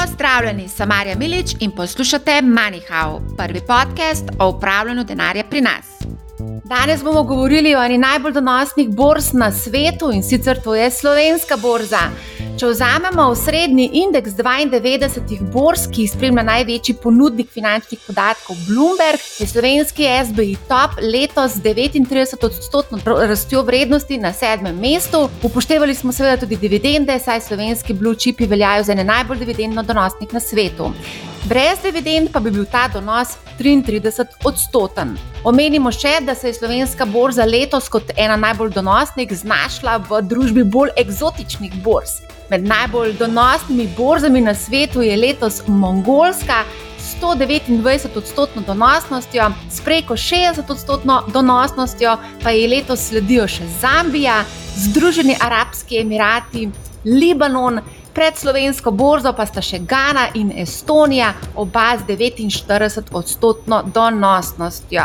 Pozdravljeni, sem Marja Milič in poslušate MoneyHow, prvi podcast o upravljanju denarja pri nas. Danes bomo govorili o eni najbolj donosnih borz na svetu in sicer to je slovenska borza. Če vzamemo srednji indeks 92 borz, ki spremlja največji ponudnik finančnih podatkov Bloomberg, je slovenski SBI top letos 39-odstotno rastjo vrednosti na sedmem mestu. Upoštevali smo seveda tudi dividende, saj slovenski blue chipi veljajo za ene najbolj dividendno donosnih na svetu. Brez dividend pa bi bil ta donos 33 odstoten. Omenimo še, da se je slovenska borza letos kot ena najbolj donosnih znašla v družbi bolj eksotičnih borz. Med najbolj donosnimi borzami na svetu je letos Mongolska. 129 odstotkov donosnostjo, s preko 60 odstotkov donosnostjo, pa je letos sledijo še Zambija, Združeni arabski emirati, Libanon, pred slovensko borzo pa sta še Ghana in Estonija, oba z 49 odstotkov donosnostjo.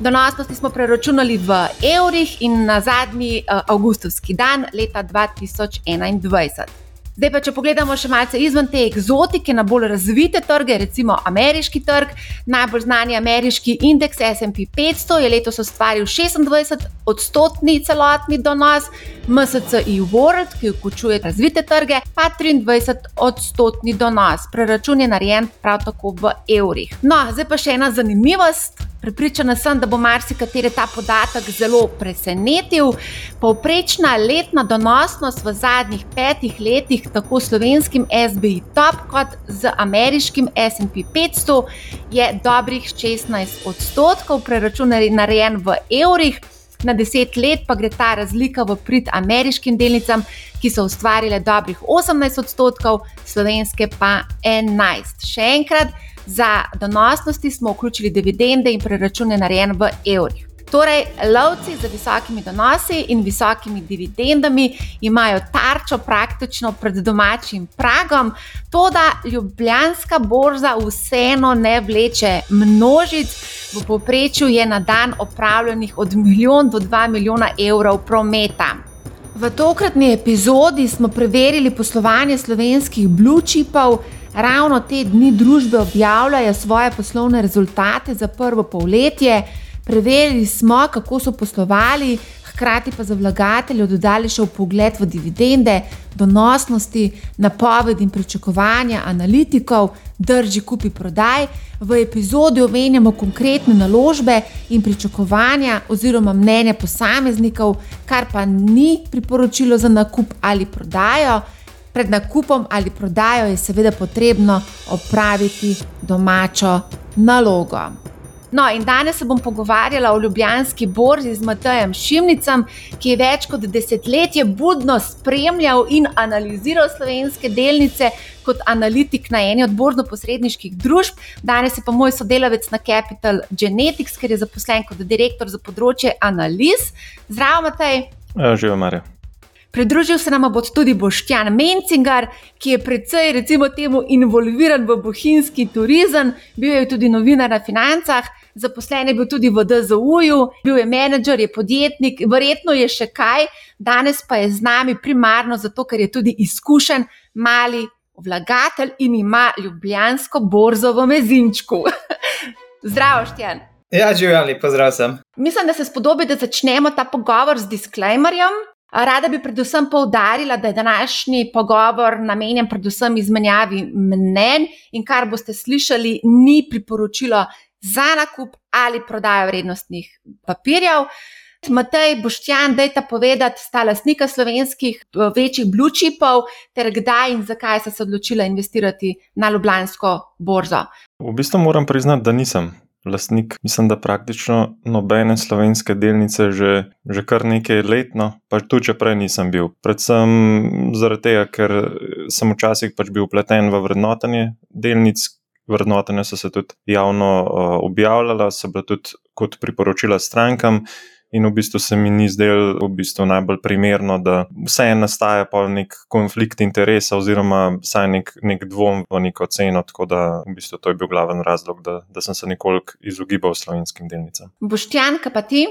Donosnosti smo preračunali v evrih in na zadnji uh, avgustovski dan leta 2021. Zdaj pa, če pogledamo še malce izven te eksotike na bolj razvite trge, recimo ameriški trg, najbolj znani ameriški indeks SP 500 je letos ustvaril 26 odstotni celotni donos, MSCI World, ki vključuje razvite trge, pa 23 odstotni donos. Preračun je narejen prav tako v evrih. No, zdaj pa še ena zanimivost. Pripričana sem, da bo marsikateri ta podatek zelo presenetil. Povprečna letna donosnost v zadnjih petih letih, tako slovenskim SBI Top kot z ameriškim SP 500, je dobrih 16 odstotkov, preračunari narejen v evrih. Na deset let pa gre ta razlika v prid ameriškim delnicam, ki so ustvarile dobrih 18 odstotkov, slovenske pa 11. Še enkrat. Za donosnosti smo vključili dividende in preračune narejen v evrih. Torej, lovci z visokimi donosi in visokimi dividendami imajo tarčo praktično pred domačim pragom, to da ljubljanska borza vseeno ne vleče množic, v povprečju je na dan opravljenih od milijon do dva milijona evrov prometa. V tokratni epizodi smo preverili poslovanje slovenskih blue chipov. Ravno te dni družbe objavljajo svoje poslovne rezultate za prvo polletje. Preverili smo, kako so poslovali, hkrati pa za vlagatelje dodali še pogled v dividende, donosnosti, napovedi in pričakovanja analitikov, drži kupi prodaj. V epizodi omenjamo konkretne naložbe in pričakovanja oziroma mnenja posameznikov, kar pa ni priporočilo za nakup ali prodajo. Pred nakupom ali prodajo je seveda potrebno opraviti domačo nalogo. No, in danes se bom pogovarjala o Ljubljanski borzi z Matejem Šimnicem, ki je več kot desetletje budno spremljal in analiziral slovenske delnice kot analitik na eni od borzno-posredniških družb. Danes je pa moj sodelavec na Capital Genetics, ker je zaposlen kot direktor za področje analiz. Zdravo, Matej. Ja, živijo, Marja. Pridružil se nam bo tudi Boštjan Mencingar, ki je precej, recimo, temu involviran v bohinjski turizem, bil je tudi novinar na financah, zaposlen je bil tudi v DZU-ju, bil je menedžer, je podjetnik, verjetno je še kaj, danes pa je z nami primarno zato, ker je tudi izkušen mali vlagatelj in ima ljubljansko borzo v mezinčku. Zdravo, Štjan. Ja, živeli, pozdrav sem. Mislim, da se spodobi, da začnemo ta pogovor z disclaimerjem. Rada bi predvsem poudarila, da je današnji pogovor namenjen predvsem izmenjavi mnen in kar boste slišali, ni priporočilo za nakup ali prodajo vrednostnih papirjev. Matej, Boštjan, dajte povedati, sta lastnika slovenskih večjih blue chipov, ter kdaj in zakaj ste se odločili investirati na Ljubljansko borzo? V bistvu moram priznati, da nisem lastnik, mislim, da praktično nobene slovenske delnice že, že kar nekaj letno, pa tudi če prej nisem bil. Predvsem zaradi tega, ker sem včasih pač bil upleten v vrednotenje delnic. Vrednotenja so se tudi javno uh, objavljala, so bila tudi kot priporočila strankam, In v bistvu se mi ni zdelo v bistvu najbolj primerno, da vseeno nastaja pa nek konflikt interesa, oziroma vsaj nek, nek dvom v neko ceno. Tako da v bistvu to je bil glaven razlog, da, da sem se nekoliko izogibal slovenskim delnicam. Boštjan, kaj pa ti?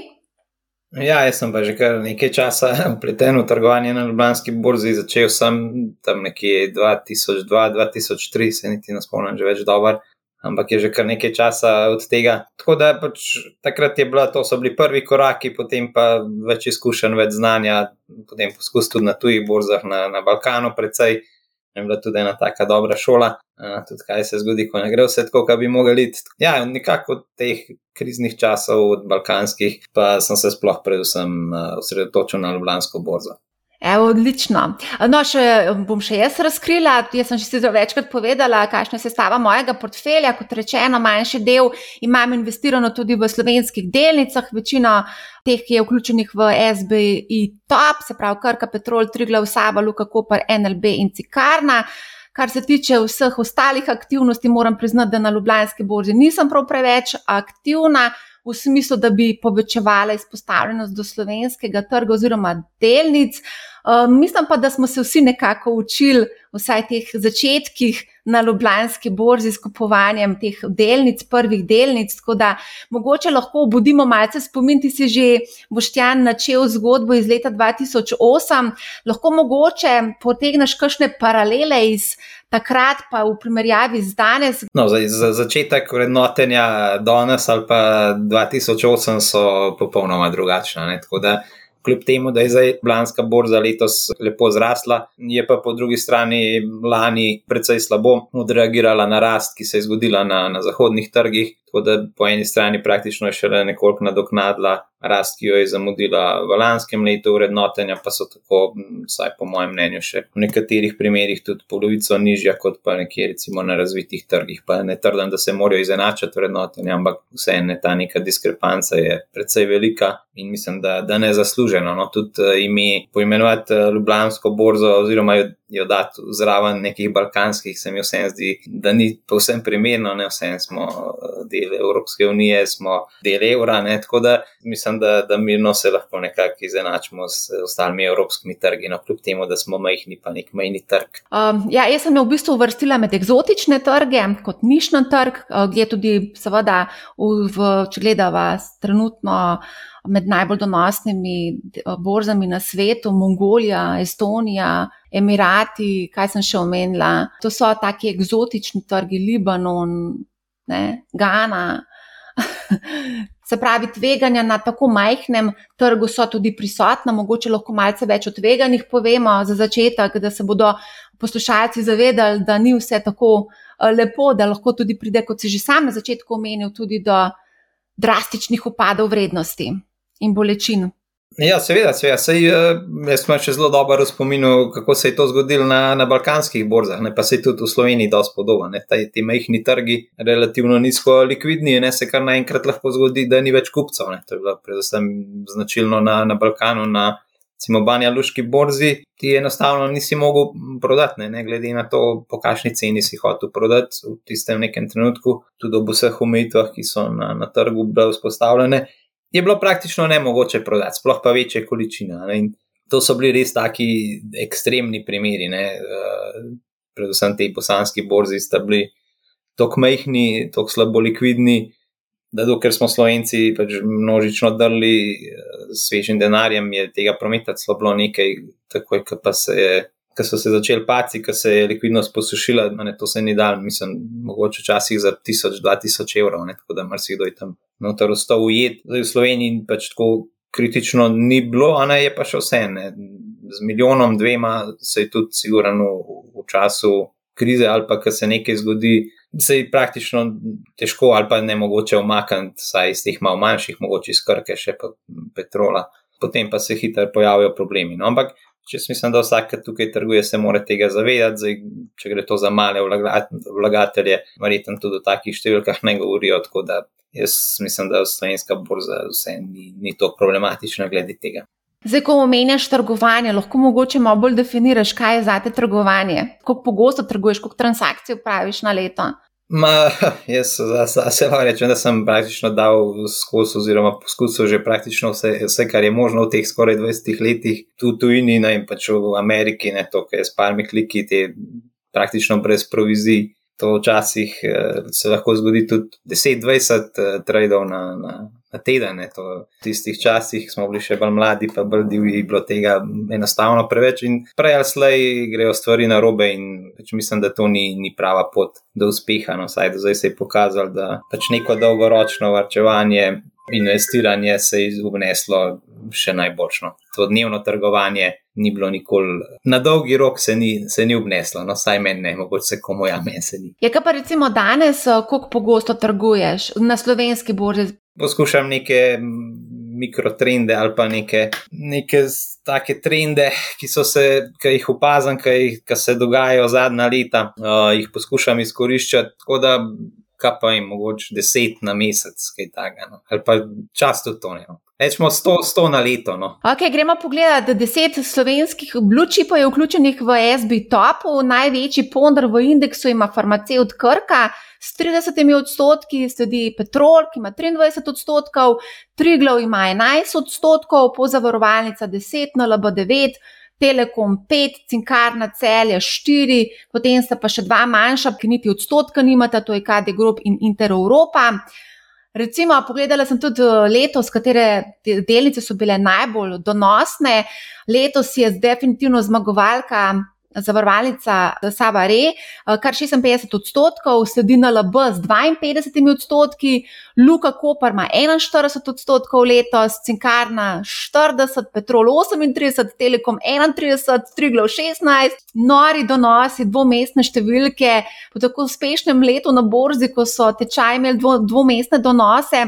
Ja, jaz sem pa že kar nekaj časa upleten v trgovanje na Ljubljanski borzi. Začel sem tam nekje 2002-2003, se niti ne spomnim, že več dober, ampak je že kar nekaj časa od tega. Tako da pač takrat je bila, to so bili prvi koraki, potem pa več izkušenj, več znanja, potem poskus tudi na tujih borzah, na, na Balkanu, predvsej je bila tudi ena taka dobra šola. Uh, tudi kaj se zgodi, ko ne gre vse tako, kot bi mogli. Ja, nekako od teh kriznih časov, od balkanskih, pa sem se sploh predvsem uh, osredotočil na Ljubljansko borzo. Evo, odlično. No, še, bom še jaz razkrila. Jaz sem že sicer večkrat povedala, kakšna je sestava mojega portfelja. Kot rečeno, manjši del imam investirano tudi v slovenskih delnicah, večina teh je vključenih v SBI Top, se pravi Krka, Petrol, Triglav, Saba, Luka, Koper, NLB in Cikarna. Kar se tiče vseh ostalih aktivnosti, moram priznati, da na Ljubljanski borzi nisem prav preveč aktivna v smislu, da bi povečevala izpostavljenost do slovenskega trga oziroma delnic. Uh, mislim pa, da smo se vsi nekako učili, vsaj teh začetkih na Ljubljanski borzi s kupovanjem teh delnic, prvih delnic. Tako da mogoče lahko obudimo malce spomin, ti si že Boštjan načel zgodbo iz leta 2008, lahko mogoče potegneš kakšne paralele iz. Takrat pa v primerjavi z danes. No, za, za začetek vrednotenja danes ali pa 2008 so popolnoma drugačne. Tako da kljub temu, da je zdaj Blanska borza letos lepo zrasla, je pa po drugi strani lani precej slabo odreagirala na rast, ki se je zgodila na, na zahodnih trgih. Tako da po eni strani praktično je šele nekoliko nadoknadila rast, ki jo je zamudila v lanskem letu, vrednotenja pa so tako, vsaj po mojem mnenju, še v nekaterih primerjih tudi polovico nižja kot pa nekje recimo na razvitih trgih. Pa ne trdim, da se morajo izenačati vrednotenja, ampak vseeno ta neka diskrepanca je precej velika in mislim, da, da ne zasluženo. No, tudi uh, ime poimenovati uh, Ljubljansko borzo oziroma jo jo dati zraven nekih balkanskih, se mi vsem zdi, da ni povsem primerno, ne vsem smo eh, del Evropske unije, smo del evra, ne? tako da mislim, da, da mirno se lahko nekako izenačimo s ostalimi evropskimi trgi, no kljub temu, da smo majhni, pa nek majhni trg. Um, ja, jaz sem jo v bistvu uvrstila med eksotične trge, kot nišni trg, ki je tudi, seveda, v, v, če gledava trenutno med najbolj donosnimi eh, borzami na svetu, Mongolija, Estonija, Emirati, kaj sem še omenila. To so taki eksotični trgi, Libanon, ne, Ghana. Se pravi, tveganja na tako majhnem trgu so tudi prisotna, mogoče lahko malce več o tveganjih povemo za začetek, da se bodo poslušalci zavedali, da ni vse tako eh, lepo, da lahko tudi pride, kot si že sam na začetku omenil, tudi do drastičnih upadov vrednosti in bolečin. Ja, seveda, seveda. Sej, eh, jaz sem še zelo dobro spominjal, kako se je to zgodilo na, na balkanskih borzah, ne pa se je tudi v Sloveniji dosti podobno. Ti majhni trgi, relativno nizko likvidni, ne se kar naenkrat lahko zgodi, da ni več kupcev. Ne. To je bilo predvsem značilno na, na Balkanu, na recimo Banja Luški borzi, ti enostavno nisi mogel prodati, ne, ne glede na to, po kakšni ceni si hotel prodati v tistem nekem trenutku, tudi ob vseh omejitvah, ki so na, na trgu bile vzpostavljene je bilo praktično nemogoče prodati, sploh pa večje količine. To so bili res taki ekstremni primeri, ne? Uh, predvsem te bosanski borzi sta bili tako majhni, tako slabo likvidni, da dokler smo Slovenci pač množično drli uh, svežim denarjem, je tega prometa slabo nekaj, takoj pa se je. Ko so se začeli paci, ko se je likvidnost posušila, ne, to se ni dal, mislim, mogoče včasih za 1000-2000 evrov, ne, tako da marsikdo je tam noter ostal ujet. Zdaj v Sloveniji pač tako kritično ni bilo, a ne je pa še vse. Ne. Z milijonom, dvema se je tudi sigurno v, v času krize ali pa, ko se nekaj zgodi, se je praktično težko ali pa ne mogoče omakniti, saj iz teh malo manjših, mogoče iz krke še pa petrola. Potem pa se hitro pojavijo problemi. No, ampak če mislim, da vsak, ki tukaj trguje, se mora tega zavedati. Zdaj, če gre to za male vlagatelje, verjetno tudi o takih številkah ne govorijo. Tako da jaz mislim, da slovenska borza vse ni, ni tako problematična glede tega. Zdaj, ko omenjaš trgovanje, lahko mogoče malo bolj definiraš, kaj je za te trgovanje. Kako pogosto trguješ, koliko transakcij praviš na leto? Ma, jaz se lahko rečem, da sem praktično dal skozi, oziroma poskusil že praktično vse, vse, kar je možno v teh skoraj 20 letih, tudi v tujini, ne in pač v Ameriki, ne to, kar je s parmi kliki, te praktično brez provizij To včasih uh, se lahko zgodi tudi 10-20 uh, tradov na, na, na teden. Ne. To v tistih časih smo bili še bolj mladi, pa bolj divji, bilo tega enostavno preveč. In prej ali slej grejo stvari na robe, in pač mislim, da to ni, ni prava pot do uspeha. No, saj do zdaj se je pokazalo, da pač neko dolgoročno varčevanje investiranje se je obneslo še najboljšno. To dnevno trgovanje ni bilo nikoli, na dolgi rok se ni, se ni obneslo, no saj meni ne, mogoče se komu ja meni se ni. Je pa recimo danes, eh, koliko pogosto trguješ na slovenski borzi? Poskušam neke mikrotrende ali pa neke, neke take trende, ki so se, ki jih opazam, ki, ki se dogajajo zadnja leta, uh, jih poskušam izkoriščati. Tako da kaj pa jim mogoče deset na mesec, kaj takega, no. ali pa čas tudi to ne. No. Rečemo 100, 100 na leto. No. Okay, gremo pogledat, da deset slovenskih blue-chipov je vključenih v SB Top, največji ponder v indeksu ima farmaceut Krka s 30 odstotki, sledi Petrol, ki ima 23 odstotkov, Triglav ima 11 odstotkov, pozavarovalnica 10, NLB 9. Telekom 5, Cinkarna celje 4, potem sta pa še dva manjša, ki niti odstotka nimata, to je KD Group in Inter Europa. Recimo, pogledala sem tudi eh, letos, katere delnice so bile najbolj donosne. Letos je definitivno zmagovalka zavarovalnica Sava Re, eh, kar 56 odstotkov, sledi NLB z 52 odstotki, Luka Koper ima 41 odstotkov letos, Cinkarna 40, Petrol 38, Telekom 31, Triglav 16, nori donosi, dvomestne številke, po tako uspešnem letu na borzi, ko so tečaji imeli dvo, dvomestne donose.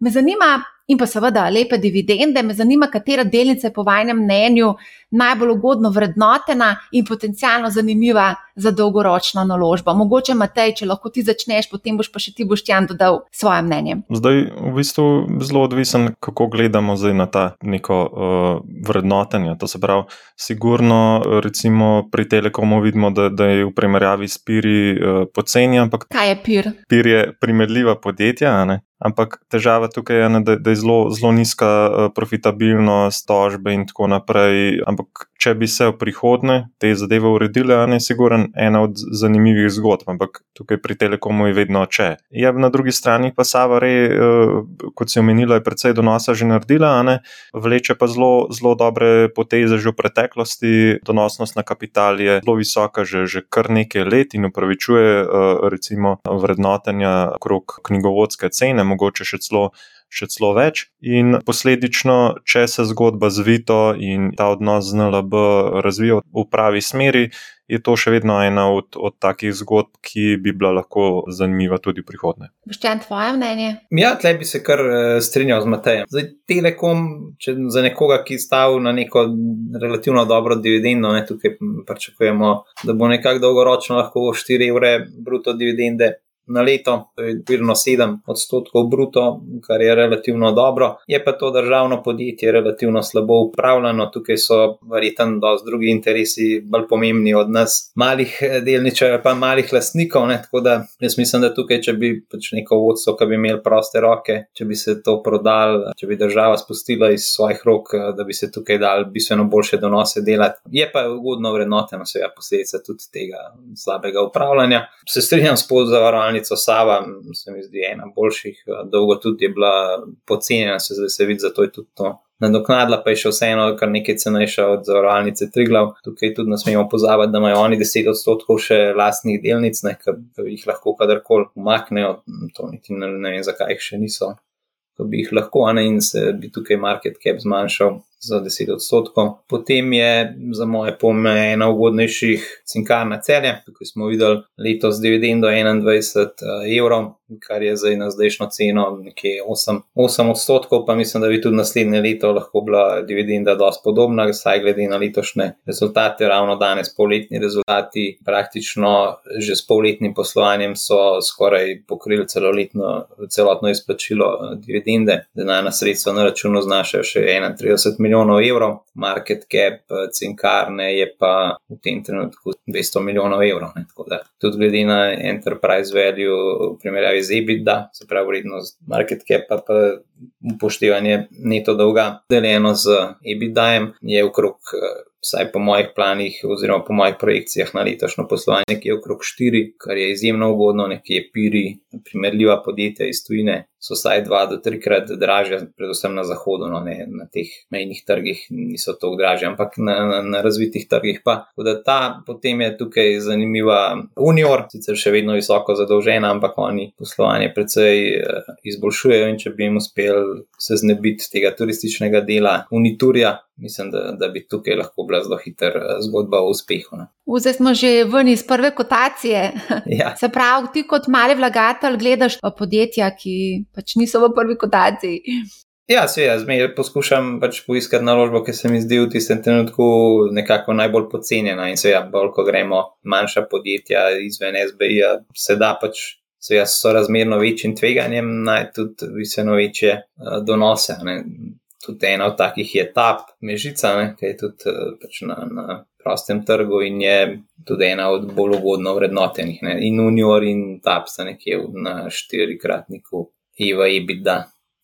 Me zanima, in pa seveda lepe dividende. Me zanima, katera delnica je po vašem mnenju najbolj ugodno vrednotena in potencialno zanimiva za dolgoročno naložbo. Mogoče, Matej, če lahko ti začneš, potem boš pa še ti boštjan dodal svoje mnenje. Zdaj, v bistvu, zelo odvisen, kako gledamo na ta neko uh, vrednotenje. To se pravi, sigurno, recimo pri Telekomu vidimo, da, da je v primerjavi s Piri uh, poceni. Ampak kaj je Pir? Pir je primerljiva podjetja, Ampak težava tukaj je, ne, da, da je zelo, zelo nizka uh, profitabilnost, tožbe in tako naprej. Ampak če bi se v prihodnje te zadeve uredile, je siguren ena od zanimivih zgodb. Ampak tukaj pri Telekomu je vedno če. Je na drugi strani pa Savare, uh, kot si omenila, je precej donosa že naredila, vleče pa zelo, zelo dobre poteze že v preteklosti. Donosnost na kapital je zelo visoka že, že kar nekaj let in upravičuje uh, recimo vrednotenja okrog knjigovodske cene mogoče še celo, še celo več. In posledično, če se zgodba zvito in ta odnos z NLB razvija v pravi smeri, je to še vedno ena od, od takih zgodb, ki bi bila lahko zanimiva tudi v prihodnje. Boštjan, tvoje mnenje? Ja, tle bi se kar uh, strinjal z Matejem. Zdaj, Telekom, če za nekoga, ki stavlja na neko relativno dobro dividendo, ne, tukaj pričakujemo, da bo nekako dolgoročno lahko 4 evre bruto dividende na leto, to je približno 7 odstotkov bruto, kar je relativno dobro. Je pa to državno podjetje relativno slabo upravljano, tukaj so verjetno dosti drugi interesi bolj pomembni od nas, malih eh, delničarjev, pa malih lastnikov. Ne? Tako da jaz mislim, da tukaj, če bi pač neko vodstvo, ki bi imeli proste roke, če bi se to prodal, če bi država spustila iz svojih rok, eh, da bi se tukaj dal bistveno boljše donose delati. Je pa ugodno vrednoteno, seveda, posledica tudi tega slabega upravljanja. Se strinjam s podzavarovalnim članico Sava, se mi zdi ena boljših, eh, dolgo tudi je bila pocenjena, se zdaj se vidi, zato je tudi to. Nadoknadila pa je še vseeno kar nekaj cenejša od zavarovalnice Triglav. Tukaj tudi ne smemo pozabiti, da imajo oni 10 odstotkov še lastnih delnic, ki jih lahko kadarkoli umaknejo. To niti ne, ne vem, zakaj jih še niso. To bi jih lahko, a ne in se bi tukaj market cap zmanjšal za 10 odstotkov. Potem je za moje pome ena ugodnejših cinkarna celja. Tukaj smo videli letos dividendo 21 eh, evrov, kar je zdaj na zdajšnjo ceno nekje 8, 8 odstotkov, pa mislim, da bi tudi naslednje leto lahko bila dividenda dosti podobna, saj glede na letošnje rezultate, ravno danes polletni rezultati, praktično že s polletnim poslovanjem so skoraj pokrili celotno izplačilo eh, dividende, denarna sredstva na računu znašajo še 31 milijonov evrov, market cap cinkarne je pa v tem trenutku 200 milijonov evrov. Ne, tudi glede na enterprise value v primerjavi z EBITDA, se pravi vrednost market cap, pa upoštevanje neto dolga, deljeno z EBITDA-jem, je okrog vsaj po mojih planih, oziroma po mojih projekcijah na letošnjo poslovanje, nekje okrog 4, kar je izjemno ugodno, nekje piri, primerljiva podjetja iz tujine, so vsaj dva do trikrat dražja, predvsem na zahodu, no, ne, na teh mejnih trgih niso tako dražje, ampak na, na, na razvitih trgih pa. Da ta potem je tukaj zanimiva Unior, sicer še vedno visoko zadolžena, ampak oni poslovanje precej uh, izboljšujejo in če bi jim uspel se znebiti tega turističnega dela Uniturja, mislim, da, da bi tukaj lahko bila zelo hiter eh, zgodba o uspehu. Zdaj smo že ven iz prve kotacije. Ja. Se pravi, ti kot mali vlagatelj gledaš podjetja, ki pač niso v prvi kotaciji. Ja, se jaz poskušam pač poiskati naložbo, ki se mi zdi v tistem trenutku nekako najbolj pocenjena. In se ja, bolj ko gremo manjša podjetja izven SBI, se da pač. So jaz so razmerno večjim tveganjem, naj tudi bistveno večje uh, donose. Ne. Tudi ena od takih je TAP, Mežica, ne, ki je tudi uh, pač na, na prostem trgu in je tudi ena od bolj ugodno vrednotenih. Ne. In Unior in TAP sta nekje na štirikratniku IVA EBITDA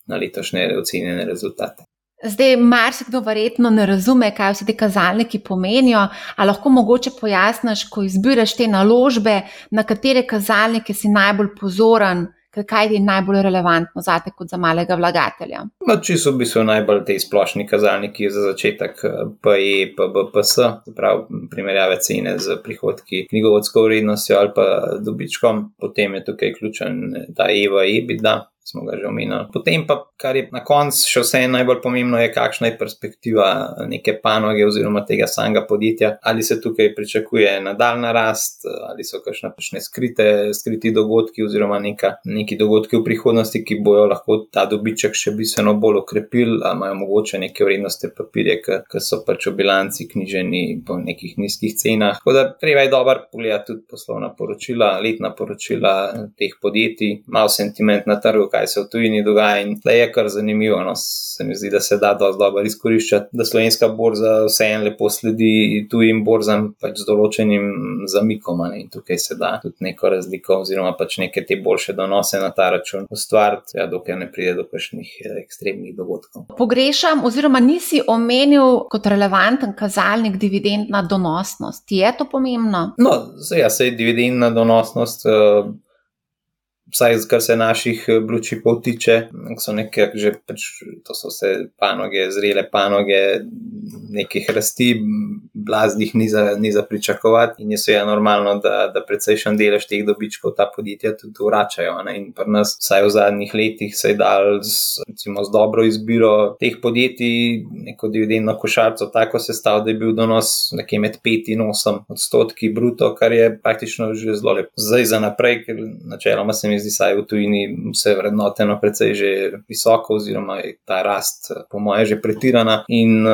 na letošnje ocenjene rezultate. Zdaj, marsikdo verjetno ne razume, kaj vse te kazalniki pomenijo. Ali lahko mogoče pojasniš, ko izbiraš te naložbe, na katere kazalnike si najbolj pozoren, kaj je najbolj relevantno za te, kot za malega vlagatelja? No, če so v bistvu najbolj te splošni kazalniki za začetek, PE, PBPS, pravi primerjave cene z prihodki, knjigovodsko vrednostjo ali pa dobičkom, potem je tukaj ključen ta EVA, EBITDA smo ga že omenili. Potem pa, kar je na koncu še vse najbolj pomembno, je kakšna je perspektiva neke panoge oziroma tega samega podjetja. Ali se tukaj pričakuje nadaljna rast, ali so kakšne pačne skrite, skriti dogodki oziroma neka, neki dogodki v prihodnosti, ki bojo lahko ta dobiček še bistveno bolj okrepili, ali imajo mogoče neke vrednosti papirje, ki so pač v bilanci knjiženi po nekih nizkih cenah. Tako da treba je dobro pogledati tudi poslovna poročila, letna poročila teh podjetij, malo sentiment na trgu kaj se v tujini dogaja. In da je kar zanimivo, no, se mi zdi, da se da dosti dobro izkoriščati, da slovenska borza vseeno lepo sledi tujim borzam, pač z določenim zamikom. Ne? In tukaj se da tudi neko razliko, oziroma pač neke te boljše donose na ta račun ustvariti, ja, dokler ne pride do kakšnih eh, ekstremnih dogodkov. Pogrešam, oziroma nisi omenil kot relevanten kazalnik dividendna donosnost. Je to pomembno? No, zdaj, ja, se dividendna donosnost. Uh, vsaj kar se naših eh, blučipov tiče, so nekaj že, pač, to so vse panoge, zrele panoge, nekih rasti, blaznih ni za, ni za pričakovati in je seveda normalno, da, da precejšen delež teh dobičkov ta podjetja tudi vračajo. Ne? In pri nas, vsaj v zadnjih letih, se je dal z, recimo, z dobro izbiro teh podjetij neko dividendno košarco tako sestav, da je bil donos nekje med 5 in 8 odstotki bruto, kar je praktično že zelo lepo. Zdaj za naprej, ker načeloma se mi zdi, da je v tujini vse vrednoteno precej že visoko, oziroma je ta rast, po moje, že pretirana. In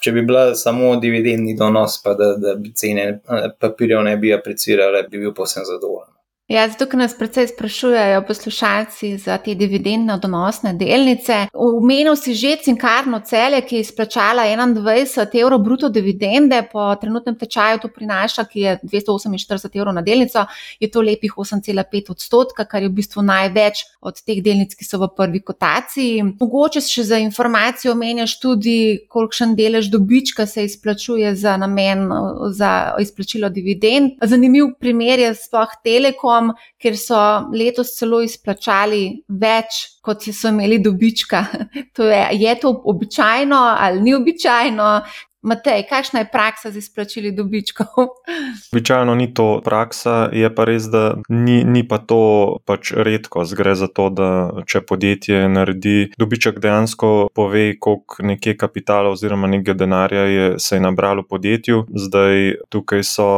če bi bila samo dividendni donos, pa da, da bi cene papirjev ne bi aprecirale, bi bil posebno zadovoljen. Ja, zato, ker nas predvsej sprašujejo poslušalci za te dividendne donosne delnice. Umenil si že cinkarno celje, ki je izplačala 21 evrov bruto dividende, po trenutnem tečaju to prinaša, ki je 248 evrov na delnico, je to lepih 8,5 odstotka, kar je v bistvu največ od teh delnic, ki so v prvi kotaciji. Mogoče še za informacijo omenjaš tudi, kolikšen delež dobička se izplačuje za namen za izplačilo dividend. Zanimiv primer je sploh Telekom ker so letos celo izplačali več, kot so imeli dobička. To je, je to običajno ali ni običajno, Matej, kakšna je praksa z izplačili dobičkov? Običajno ni to praksa, je pa res, da ni, ni pa to pač redko. Gre za to, da če podjetje naredi dobiček, dejansko pove, koliko nekje kapitala oziroma nekaj denarja je se je nabralo v podjetju. Zdaj tukaj so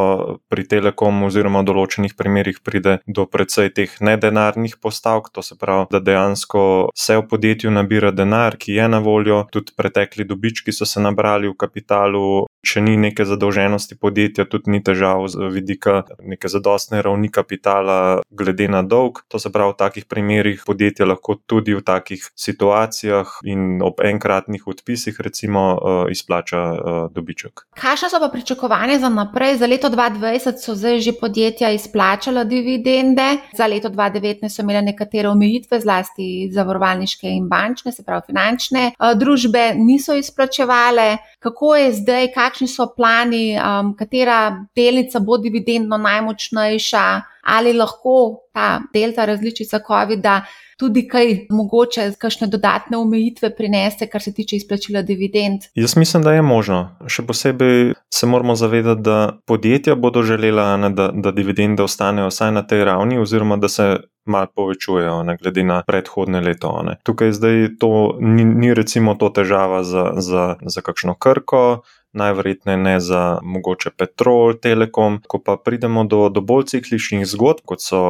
pri Telekomu oziroma v določenih primerjih pride do precej teh nedenarnih postavk, to se pravi, da dejansko se v podjetju nabira denar, ki je na voljo, tudi pretekli dobički so se nabrali v kapitalu szpitalu če ni neke zadolženosti podjetja, tudi ni težav z vidika neke zadostne ravni kapitala, glede na dolg. To se pravi, v takih primerih podjetje lahko tudi v takih situacijah in ob enkratnih odpisih, recimo, uh, izplača uh, dobiček. Kakšne so pa pričakovanja za naprej? Za leto 2020 so zdaj že podjetja izplačala dividende, za leto 2019 so imele nekatere omejitve, zlasti zavarovalniške in bančne, se pravi finančne uh, družbe, niso izplačevale. Kako je zdaj? Kakšni so plani, um, katera delnica bo dividendno najmočnejša, ali lahko ta delta različica COVID-a tudi kaj mogoče, kakšne dodatne omejitve prinese, kar se tiče izplačila dividend. Jaz mislim, da je možno. Še posebej se moramo zavedati, da podjetja bodo želela, ne, da, da dividende ostanejo vsaj na tej ravni, oziroma da se. Mal povečujejo, ne glede na predhodne leto. Ne. Tukaj zdaj to ni, ni recimo to težava za, za, za kakšno krko, najverjetneje ne za mogoče Petrol, Telekom. Ko pa pridemo do, do bolj cikličnih zgodb, kot so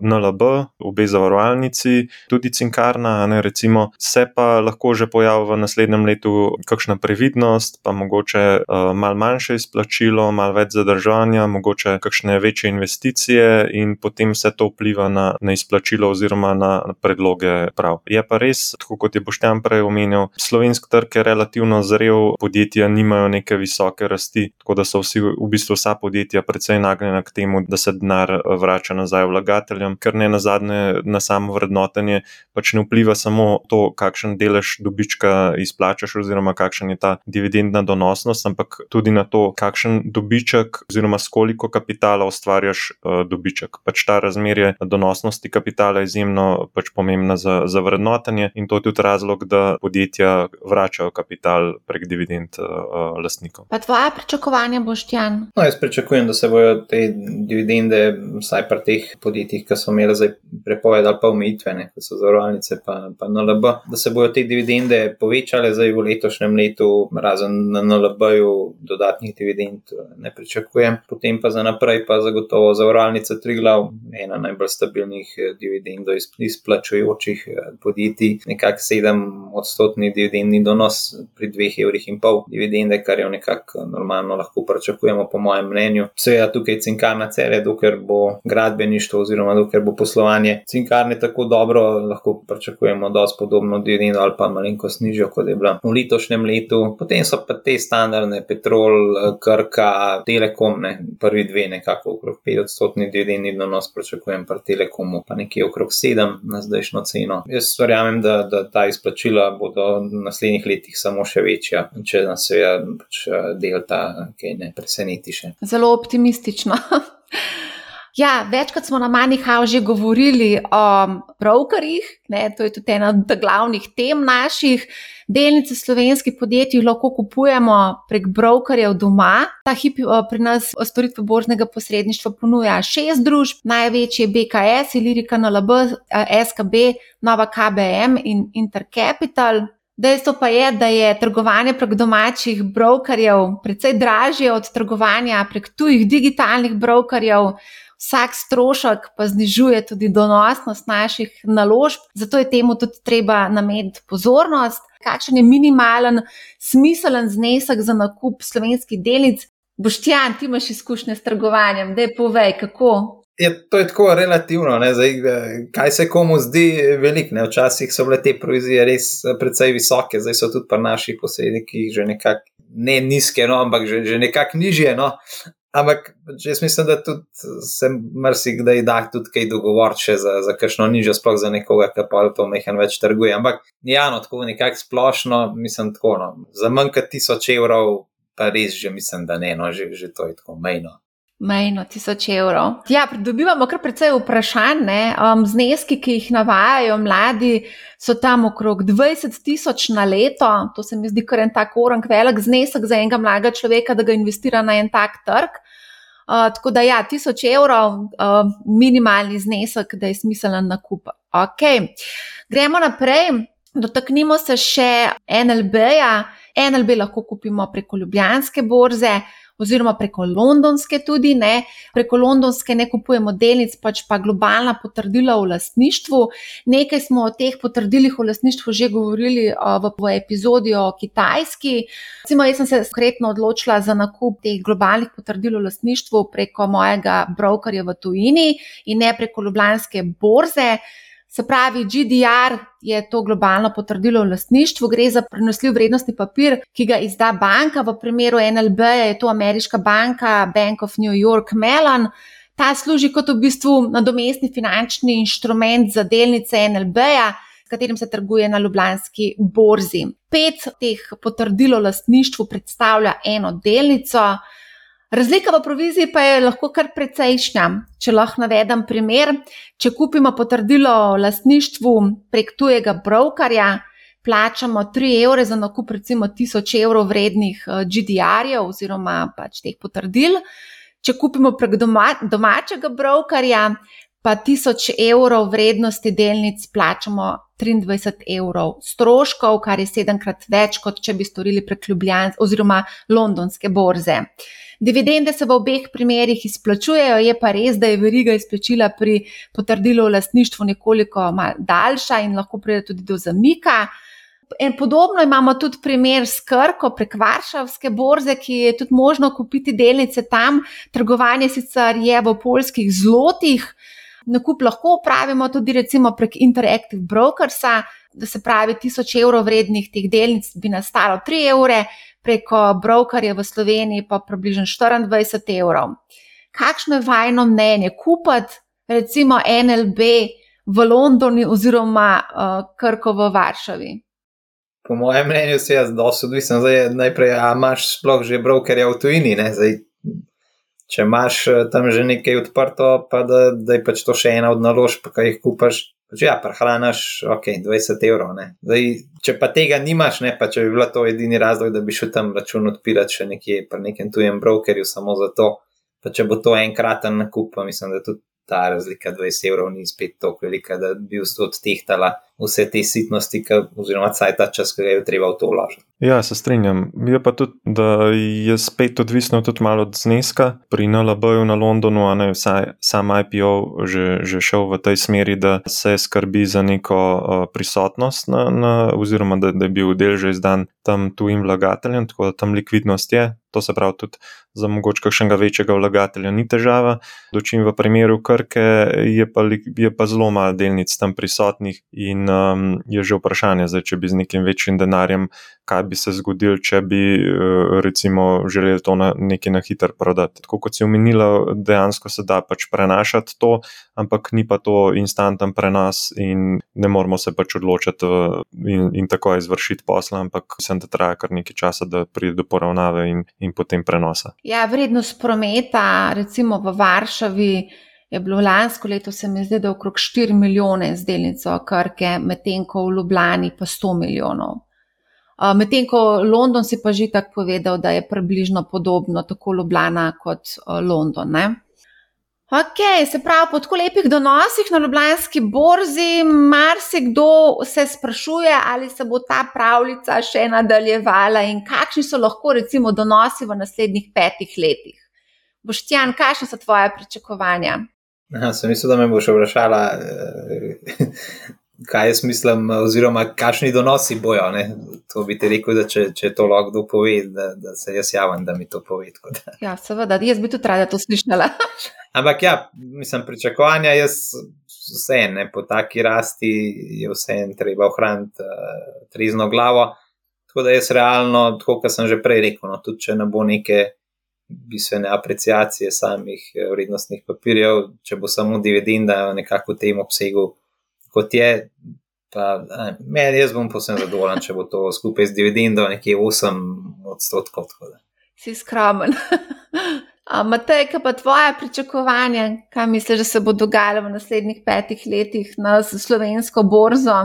NLB, obe zavarovalnici, tudi Cinkarna, ne, recimo, se pa lahko že pojavi v naslednjem letu kakšna previdnost, pa mogoče uh, mal manjše izplačilo, mal več zadržanja, mogoče kakšne večje investicije in potem vse to vpliva na, na izplačilo oziroma na predloge prav. Je pa res, tako kot je Boštjan prej omenil, slovenski trg je relativno zrel, podjetja nimajo neke neke visoke rasti, tako da so vsi, v bistvu vsa podjetja, precej nagnjena k temu, da se denar eh, vrača nazaj vlagateljem, ker ne na zadnje na samo vrednotenje pač ne vpliva samo to, kakšen delež dobička izplačaš, oziroma kakšen je ta dividendna donosnost, ampak tudi na to, kakšen dobiček, oziroma s koliko kapitala ustvarjaš uh, dobiček. Pač ta razmerje donosnosti kapitala je izjemno pač pomembna za, za vrednotenje in to je tudi razlog, da podjetja vračajo kapital prek dividend uh, eh, lastnikov. Pa tvoje pričakovanja, Boštjan? No, jaz pričakujem, da se bodo te dividende, vsaj pri teh podjetjih, ki so imeli zdaj prepoved ali pa umitvene, kot so zavarovalnice, pa, pa NLB, da se bodo te dividende povečale zdaj v letošnjem letu, razen na NLB-ju dodatnih dividend ne pričakujem. Potem pa za naprej, pa zagotovo zavarovalnica Triglav, ena najbolj stabilnih eh, dividendov izplačujočih eh, podjetij, nekak 7 odstotni dividendni donos pri 2,5 evrih dividende, kar je nekako normalno lahko pričakujemo, po mojem mnenju. Seveda tukaj cinkarna cele, dokler bo gradbeništvo oziroma dokler bo poslovanje cinkarne tako dobro, lahko pričakujemo dosti podobno dividendo ali pa malenkost nižjo, kot je bila v letošnjem letu. Potem so pa te standardne, petrol, krka, telekom, ne, prvi dve nekako okrog 5 odstotni dividendi donos pričakujem pri telekomu, pa nekje okrog 7 na zdajšno ceno. Jaz verjamem, da, da ta izplačila bodo v naslednjih letih samo še večja, če nas seveda pač Eh, delta, ki ne preseneti še. Zelo optimistično. Ja, večkrat smo na Manihau že govorili o brokerjih, to je tudi ena od glavnih tem naših. Delnice slovenskih podjetij lahko kupujemo prek brokerjev doma. Ta hip eh, pri nas storitve borznega posredništva ponuja šest družb, največje BKS, Ilirika NLB, eh, SKB, Nova KBM in Intercapital. Dejstvo pa je, da je trgovanje prek domačih brokerjev precej dražje od trgovanja prek tujih digitalnih brokerjev. Vsak strošek pa znižuje tudi donosnost naših naložb, zato je temu tudi treba nameniti pozornost. Kakšen je minimalen, smiselen znesek za nakup slovenskih delnic? Boštjan, ti imaš izkušnje s trgovanjem, da je povej, kako je, to je tako relativno, Zdaj, eh, kaj se komu zdi veliko. Včasih so bile te provizije res eh, precej visoke, zdaj so tudi pri naših posrednikih že nekako ne nizke, no, ampak že, že nekako nižje. No. Ampak jaz mislim, da tudi se marsikdaj da tudi kaj dogovoriti za, za kakšno nižjo, sploh za nekoga, ki pa to mehen več trguje. Ampak ja, no, tako nekako splošno, mislim, tako, no, za manj kot tisoč evrov, pa res že mislim, da ne, no, že, že to je tako mejno. Mejno tisoč evrov. Ja, pridobivamo kar precej vprašanj. Um, zneski, ki jih navajajo mladi, so tam okrog 20 tisoč na leto. To se mi zdi kar en tak orang velik znesek za enega mladega človeka, da ga investira na en tak trg. Uh, tako da, ja, tisoč evrov, uh, minimalni znesek, da je smiselen nakup. Okay. Gremo naprej. Dotaknimo se še NLB-ja. NLB lahko kupimo preko Ljubljanske borze oziroma preko londonske tudi ne. Preko londonske ne kupujemo delnic, pač pa globalna potrdila o lastništvu. Nekaj smo o teh potrdilih o lastništvu že govorili v, v epizodi o Kitajski. Recimo, jaz sem se konkretno odločila za nakup teh globalnih potrdil o lastništvu preko mojega brokerja v tujini in ne preko ljubljanske borze. Se pravi, GDR je to globalno potrdilo o lastništvu, gre za prenosljiv vrednostni papir, ki ga izda banka. V primeru NLB je to ameriška banka Bank of New York Mellon. Ta služi kot v bistvu nadomestni finančni inštrument za delnice NLB-ja, s katerim se trguje na ljubljanski borzi. Pet teh potrdilo o lastništvu predstavlja eno delnico. Razlika v proviziji pa je lahko kar precejšnja. Če lahko navedem primer, če kupimo potrdilo o lastništvu prek tujega brokerja, plačamo 3 evre za nakup recimo 1000 evrov vrednih eh, GDR-jev oziroma pač teh potrdil. Če kupimo prek doma, domačega brokerja, pa 1000 evrov vrednosti delnic plačamo 23 evrov stroškov, kar je sedemkrat več, kot če bi storili prek Ljubljana oziroma londonske borze. Dividende se v obeh primerjih izplačujejo, je pa res, da je veriga izplačila pri potrdilu o lastništvu nekoliko daljša in lahko pride tudi do zamika. In podobno imamo tudi primer s Krko prek Varšavske borze, ki je tudi možno kupiti delnice tam. Trgovanje sicer je v polskih zlotih, nakup lahko upravimo tudi recimo prek Interactive Brokersa, da se pravi, 1000 evrov vrednih teh delnic bi nastalo 3 evre preko brokerja v Sloveniji pa približno 24 evrov. Kakšno je vajno mnenje kupiti recimo NLB v Londonu oziroma uh, Krko v Varšavi? Po mojem mnenju se jaz dosto odvisen. Zdaj, najprej, a imaš sploh že brokerja v tujini, Zdaj, če imaš eh, tam že nekaj odprto, pa da, da je pač to še ena od naložb, ki jih kupaš, Pač ja, prehranaš, ok, 20 evrov. Zdaj, če pa tega nimaš, ne, pa če bi bila to edini razlog, da bi šel tam račun odpirati še nekje pri nekem tujem brokerju, samo zato, pa če bo to enkraten nakup, pa mislim, da tudi ta razlika 20 evrov ni spet tako velika, da bi odtehtala vse te sitnosti, ka, oziroma caj ta čas, ki ga je treba v to vložiti. Ja, se strinjam. Je pa tudi, da je spet odvisno tudi malo od zneska. Pri NLB-ju na Londonu, a ne vsaj sam IPO, že, že šel v tej smeri, da se skrbi za neko uh, prisotnost, na, na, oziroma da, da je bil del že izdan tam tujim vlagateljem, tako da tam likvidnost je. To se pravi, tudi za mogoče kakšnega večjega vlagatelja ni težava. Dočim v primeru Krke je pa, je pa zelo malo delnic tam prisotnih in um, je že vprašanje, zdaj, če bi z nekim večjim denarjem, kaj bi se zgodilo, če bi uh, recimo želeli to na neki na hiter prodati. Tako kot si omenila, dejansko se da pač prenašati to, ampak ni pa to instanten prenos in ne moramo se pač odločiti uh, in, in tako izvršiti posla, ampak mislim, da traja kar nekaj časa, da pride do poravnave in, in potem prenosa. Ja, vrednost prometa, recimo v Varšavi je bilo lansko leto, se mi zdi, da je okrog 4 milijone z delnico Krke, medtem ko v Ljubljani pa 100 milijonov. Medtem ko London si pa že tako povedal, da je približno podobno, tako Ljubljana kot London. Ne? Ok, se pravi, po tako lepih donosih na Ljubljanski borzi, marsikdo se sprašuje, ali se bo ta pravljica še nadaljevala in kakšni so lahko recimo donosi v naslednjih petih letih. Boštjan, kakšne so tvoje pričakovanja? Aha, sem mislil, da me boš vprašala, eh, kaj jaz mislim, oziroma kakšni donosi bojo. Ne? To bi ti rekel, da če, če to lahko kdo pove, da, da se jaz javim, da mi to pove. Ja, seveda, jaz bi tudi rada to slišala. Ampak ja, mislim, pričakovanja jaz vse ne, po taki rasti je vse en treba ohraniti uh, trezno glavo. Tako da jaz realno, tako kot sem že prej rekel, no, tudi če ne bo neke bistvene apreciacije samih eh, vrednostnih papirjev, če bo samo dividenda nekako v tem obsegu, kot je. Pa, meni, jaz bom posebno zadovoljen, če bo to skupaj z dividendo nekje 8 odstotkov. Si skromen. Matej, kaj pa tvoje pričakovanje, kaj misliš, da se bo dogajalo v naslednjih petih letih na slovensko borzo?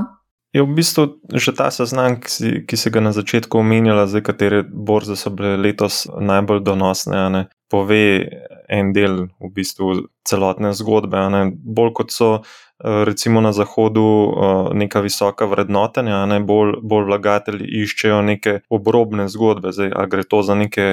Je v bistvu že ta seznam, ki si, ki si ga na začetku omenjala, zdaj katere borze so bile letos najbolj donosne, ne, pove en del v bistvu celotne zgodbe. Bolj kot so recimo na zahodu neka visoka vrednotenja, ne bolj, bolj vlagatelji iščejo neke obrobne zgodbe. Zdaj, a gre to za neke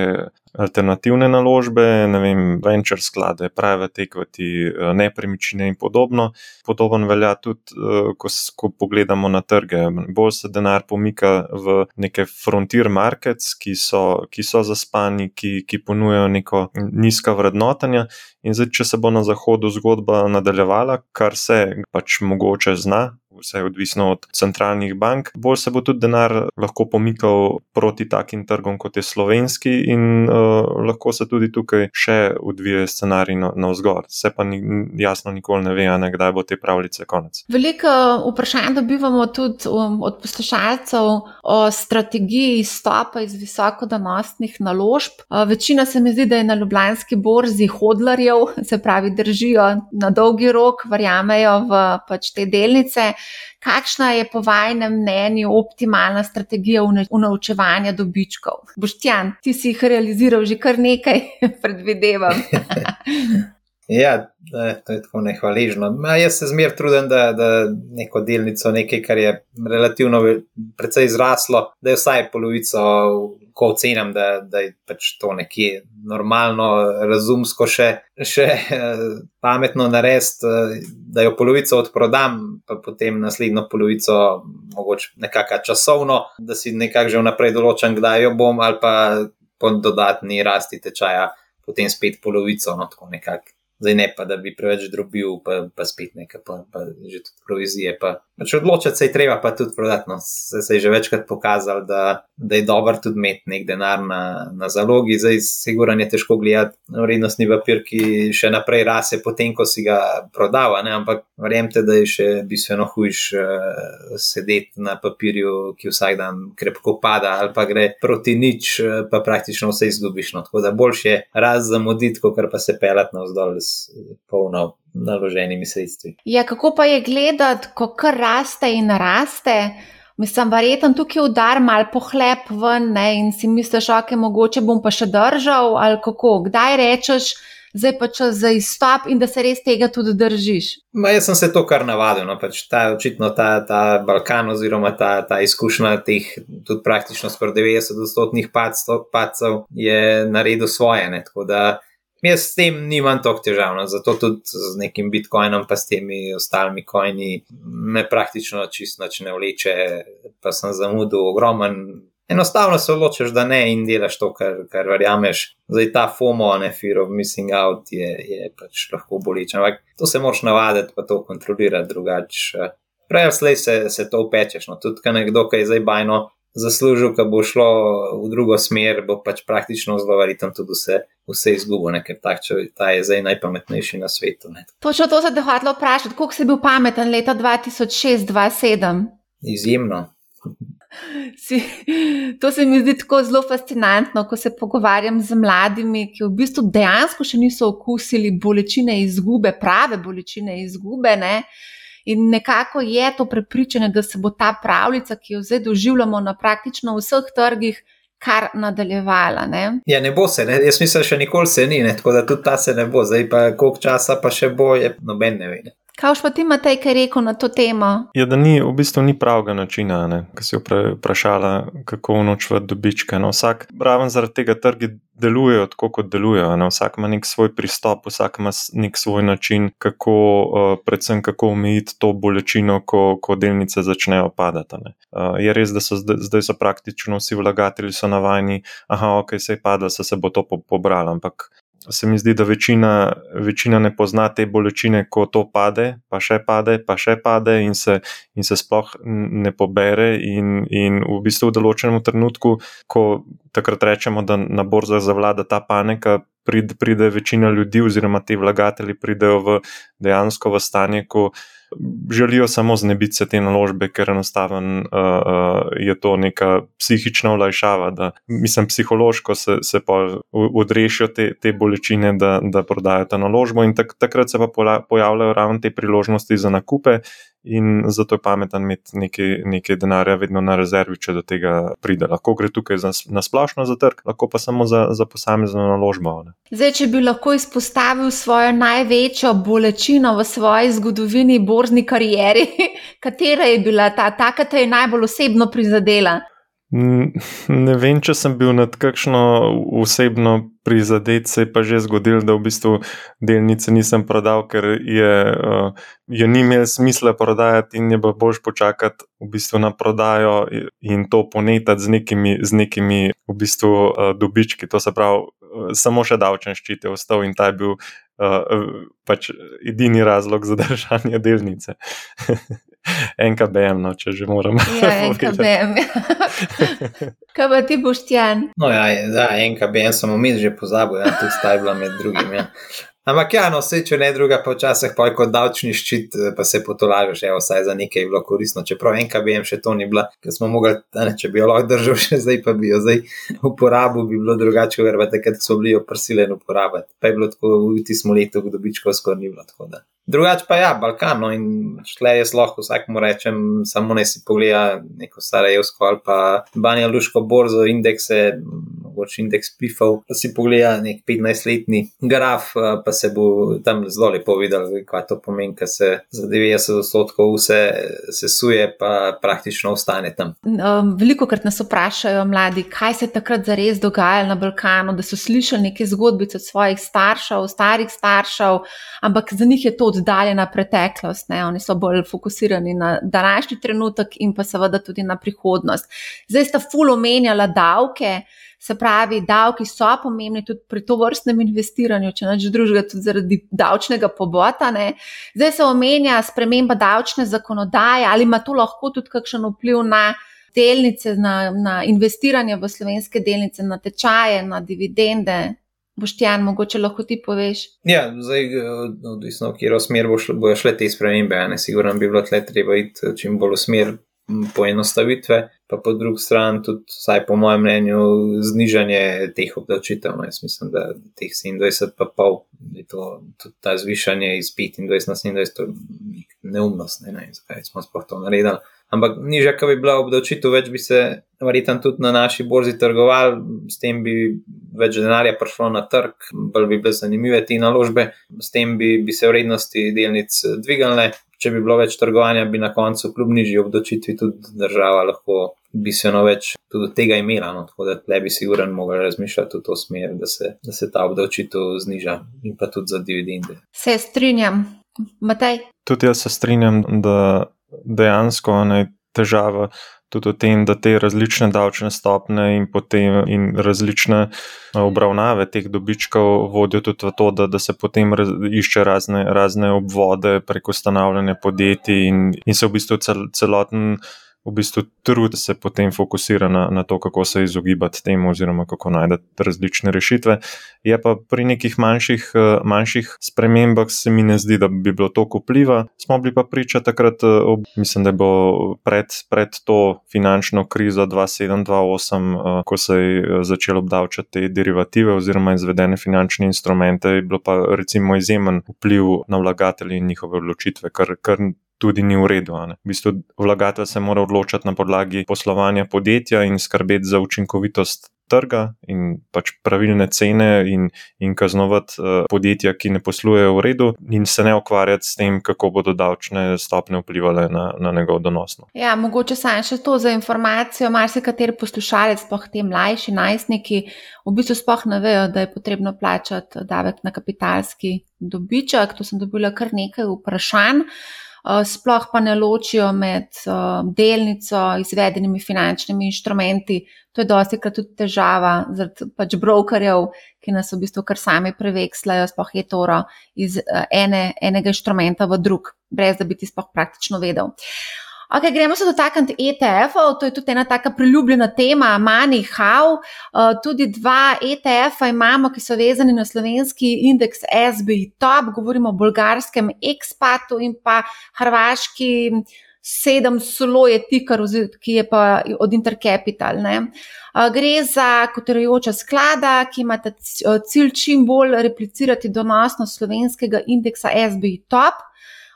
alternativne naložbe, ne vem, venture sklade, private equity, nepremičnine in podobno. Podobno velja tudi, ko, ko pogledamo na trge. Bolj se denar pomika v neke frontier markets, ki so, ki so zaspani, ki, ki ponujajo neko nizka vrednotenja. In zdaj, če se bo na zahodu zgodba nadaljevala, kar se pač mogoče zna, vse je odvisno od centralnih bank, bolj se bo tudi denar lahko pomikal proti takim trgom, kot je slovenski, in uh, lahko se tudi tukaj še odvije scenarij na vzgor. Se pa ni, jasno nikoli ne ve, ne, kdaj bo te pravljice konec. Veliko vprašanj dobivamo tudi um, od poslušalcev o strategiji izstopa iz visokodonosnih naložb. Uh, večina se mi zdi, da je na ljubljanski borzi hodlarjev, se pravi, držijo na dolgi rok, verjamejo v pač te delnice. Kakšna je po vašem mnenju optimalna strategija unovčevanja dobičkov? Boštjan, ti si jih realiziral že kar nekaj, predvidevam. ja, to je tako nehvaližno. Ma, jaz se zmer trudim, da, da neko delnico, nekaj, kar je relativno precej zraslo, da je vsaj polovico ko ocenim, da, da je pač to nekje normalno, razumsko, še, še eh, pametno narediti, eh, da jo polovico odprodam, pa potem naslednjo polovico, mogoče nekako časovno, da si nekako že vnaprej določam, kdaj jo bom, ali pa po dodatni rasti tečaja, potem spet polovico, no tako nekako. Zdaj ne pa, da bi preveč drobil, pa, pa spet nekaj, pa, pa že tudi provizije. Pa. Če odločiti se je treba, pa tudi prodati. No. Se, se je že večkrat pokazalo, da, da je dobro tudi imeti nek denar na, na zalogi. Zdaj, sigurno je težko gledati vrednostni papir, ki še naprej rase, potem ko si ga prodal. Ampak verjemite, da je še bistveno hujš uh, sedeti na papirju, ki vsak dan krepko pada, ali pa gre proti nič, uh, pa praktično vse izgubiš. No. Tako da boljše je raz zamuditi, kot pa se pelati na vzdolj polno naloženimi sredstvi. Ja, kako pa je gledati, ko kar raste in raste? Mislim, verjetno tukaj udar mal pohlep ven ne? in si misliš, ok, mogoče bom pa še držal ali kako. Kdaj rečeš, zdaj pa čas za izstop in da se res tega tudi držiš? Ma, jaz sem se to kar navadil. No? Pač ta, očitno ta, ta Balkan oziroma ta, ta izkušnja teh tudi praktično skoraj 90-odstotnih padcev je naredil svoje. Ne? Tako da Jaz s tem nimam toliko težav, no. zato tudi z nekim bitcoinom, pa s temi ostalimi kojni, me praktično čisto ne vleče, pa sem zamudil ogromen. Enostavno se odločiš, da ne in delaš to, kar, kar verjameš. Zdaj ta FOMO, ne fear of missing out, je, je pač lahko boleče. Ampak to se moraš navaditi, pa to kontrolirati drugače. Prej ali slej se, se to upečeš. No. Tudi, kaj nekdo, ki je zdaj bajno zaslužil, ki bo šlo v drugo smer, bo pač praktično zelo verjetno tudi vse, vse izgubil, ker ta, ta je zdaj najpametnejši na svetu. Točno to se je hotel vprašati, koliko si bil pameten leta 2006-2007? Izjemno. Si, to se mi zdi tako zelo fascinantno, ko se pogovarjam z mladimi, ki v bistvu dejansko še niso okusili bolečine izgube, prave bolečine izgube. Ne? In nekako je to prepričanje, da se bo ta pravljica, ki jo zdaj doživljamo na praktično vseh trgih, kar nadaljevala. Ne? Ja, ne bo se, ne? jaz mislim, še nikoli se ni, ne? tako da tudi ta se ne bo, zdaj pa koliko časa pa še bo, je noben ne ve. Kaj pa ti, Matej, kaj rekel na to temo? Ja, da ni, v bistvu ni pravega načina, ki si vprašala, kako unočvati dobičke. No, vsak, raven zaradi tega trgi delujejo tako, kot delujejo. Ne? Vsak ima nek svoj pristop, vsak ima nek svoj način, kako, uh, predvsem kako omejiti to bolečino, ko, ko delnice začnejo padati. Uh, je res, da so zdaj, zdaj so praktično vsi vlagatelji navajeni, da okay, je padlo, se, se bo to po, pobralo. Ampak se mi zdi, da večina, večina ne pozna te bolečine, ko to pade, pa še pade, pa še pade, in se, in se sploh ne pobere. In, in v bistvu v določenem trenutku, ko takrat rečemo, da na borzah zavlada ta panika, pride, pride večina ljudi, oziroma ti vlagatelji, pridejo v dejansko v stanje, ko želijo samo znebiti se te naložbe, ker enostavno uh, uh, je to neka psihična olajšava, da mislim, psihološko se, se odrešijo te, te bolečine, da, da prodajo ta naložbo, in tak, takrat se pa pojavljajo ravno te priložnosti za nakupe. In zato je pametno imeti nekaj, nekaj denarja vedno na rezervi, če do tega pride. Lahko gre tukaj za, na splošno za trg, lahko pa samo za, za posamezno naložbo. Ne. Zdaj, če bi lahko izpostavil svojo največjo bolečino v svoji zgodovini, borzni karieri, katera je bila ta, ta, ki te je najbolj osebno prizadela? Ne vem, če sem bil nad kakšno osebno prizadet, se je pa že zgodil, da v bistvu delnice nisem prodal, ker je, uh, je ni imel smisla prodajati in je pa boš počakati v bistvu na prodajo in to ponetati z nekimi, z nekimi v bistvu, uh, dobički. To se pravi, uh, samo še davčen ščit je ostal in ta je bil pač edini razlog za držanje delnice. NKBM, no, če že moramo. Ja, NKBM. Kaj pa ti boš tjan? No, ja, ja NKBM sem omenil, že pozabil, ja, tudi stajbla med drugim. Ja. Ampak ja, no, vse če ne druga, pa včasih pa kot davčni ščit, eh, pa se potolažeš, evo, saj za nekaj je bilo koristno. Čeprav NKBM še to ni bila, ker smo mogli, ne, če bi jo lahko držal še zdaj, pa bi jo zdaj uporabil, bi bilo drugače, ker pa takrat so bili jo prsilen uporabljati. Pa je bilo tako, v tistem letu, v dobičko skoraj ni bilo tako da. Drugače pa ja, Balkan, no in šle jaz lahko vsakmu rečem, samo ne si pogleda neko Sarajevsko ali pa Banja Luško borzo, indekse, mogoče indeks PIFov, pa si pogleda nek 15-letni graf, eh, pa se bo tam zelo lepo videl, kaj to pomeni, ker se za 90 odstotkov vse sesuje, pa praktično ostane tam. Um, Veliko krat nas vprašajo mladi, kaj se je takrat zares dogajalo na Balkanu, da so slišali neke zgodbice od svojih staršev, starih staršev, ampak za njih je to oddaljena preteklost. Ne? Oni so bolj fokusirani na današnji trenutek in pa seveda tudi na prihodnost. Zdaj sta ful omenjala davke. Se pravi, davki so pomembni tudi pri to vrstnem investiranju, če neč drugega, tudi zaradi davčnega pobota. Ne. Zdaj se omenja sprememba davčne zakonodaje, ali ima to lahko tudi kakšen vpliv na delnice, na, na investiranje v slovenske delnice, na tečaje, na dividende. Boštjan, mogoče lahko ti poveš. Ja, zdaj, odvisno, v katero smer bojo šle te spremembe. Sigurno bi bilo tle treba iti čim bolj v smer poenostavitve, pa po drugi strani tudi, vsaj po mojem mnenju, znižanje teh obdavčitev. No, jaz mislim, da teh 27, pa pol, je to tudi ta zvišanje iz 25 na 27, to je neumnost, ne vem, zakaj smo sploh to naredili. Ampak nižja, kot bi bila obdavčitev, več bi se verjetno tudi na naši borzi trgovali, s tem bi več denarja prišlo na trg, bolj bi bile zanimive te naložbe, s tem bi, bi se vrednosti delnic dvigale, če bi bilo več trgovanja, bi na koncu, kljub nižji obdočitvi, tudi država lahko bistveno več tudi tega imela. No? Tako da tle bi sigurno mogli razmišljati v to smer, da se, da se ta obdočitev zniža in pa tudi za dividende. Se strinjam, Matej. Tudi jaz se strinjam, da dejansko je težava tudi v tem, da te različne davčne stopne in, potem, in različne obravnave teh dobičkov vodijo tudi v to, da, da se potem raz, išče razne, razne obvode preko ustanavljanja podjetij in, in se v bistvu cel, celoten v bistvu trud se potem fokusira na, na to, kako se izogibati temu, oziroma kako najti različne rešitve. Je pa pri nekih manjših, eh, manjših spremembah se mi ne zdi, da bi bilo to vpliva. Smo bili pa priča takrat, eh, mislim, da je bilo pred, pred to finančno krizo 2007-2008, eh, ko se je začelo obdavčati te derivative oziroma izvedene finančne instrumente, je bilo pa recimo izjemen vpliv na vlagatelje in njihove odločitve, kar, kar tudi ni v redu. V bistvu vlagatelj se mora odločati na podlagi poslovanja podjetja in skrbeti za učinkovitost trga in pač pravilne cene in, in kaznovati uh, podjetja, ki ne poslujejo v redu, in se ne ukvarjati s tem, kako bodo davčne stopne vplivali na, na njegov donosno. Ja, mogoče samo še to za informacijo. Marsikateri poslušalec, sploh ti mlajši najstniki, v bistvu sploh ne vejo, da je potrebno plačati davek na kapitalski dobiček. Tu sem dobila kar nekaj vprašanj. Eh, sploh pa ne ločijo med eh, delnico, izvedenimi finančnimi inštrumenti. To je dosti krat tudi težava zaradi pač brokerjev, ki nas v bistvu kar sami prevekslajo, sploh je toro iz eh, ene, enega inštrumenta v drug, brez da bi ti sploh praktično vedel. Okay, gremo se dotakniti ETF-ov, to je tudi ena taka priljubljena tema, Money How. Uh, tudi dva ETF-a imamo, ki so vezani na slovenski indeks SBI Top, govorimo o bolgarskem Expatu in pa hrvaški sedem solo je tikar, ki je pa od Intercapital. Ne. Gre za kotirajoča sklada, ki ima cilj čim bolj replicirati donosnost slovenskega indeksa SBI Top.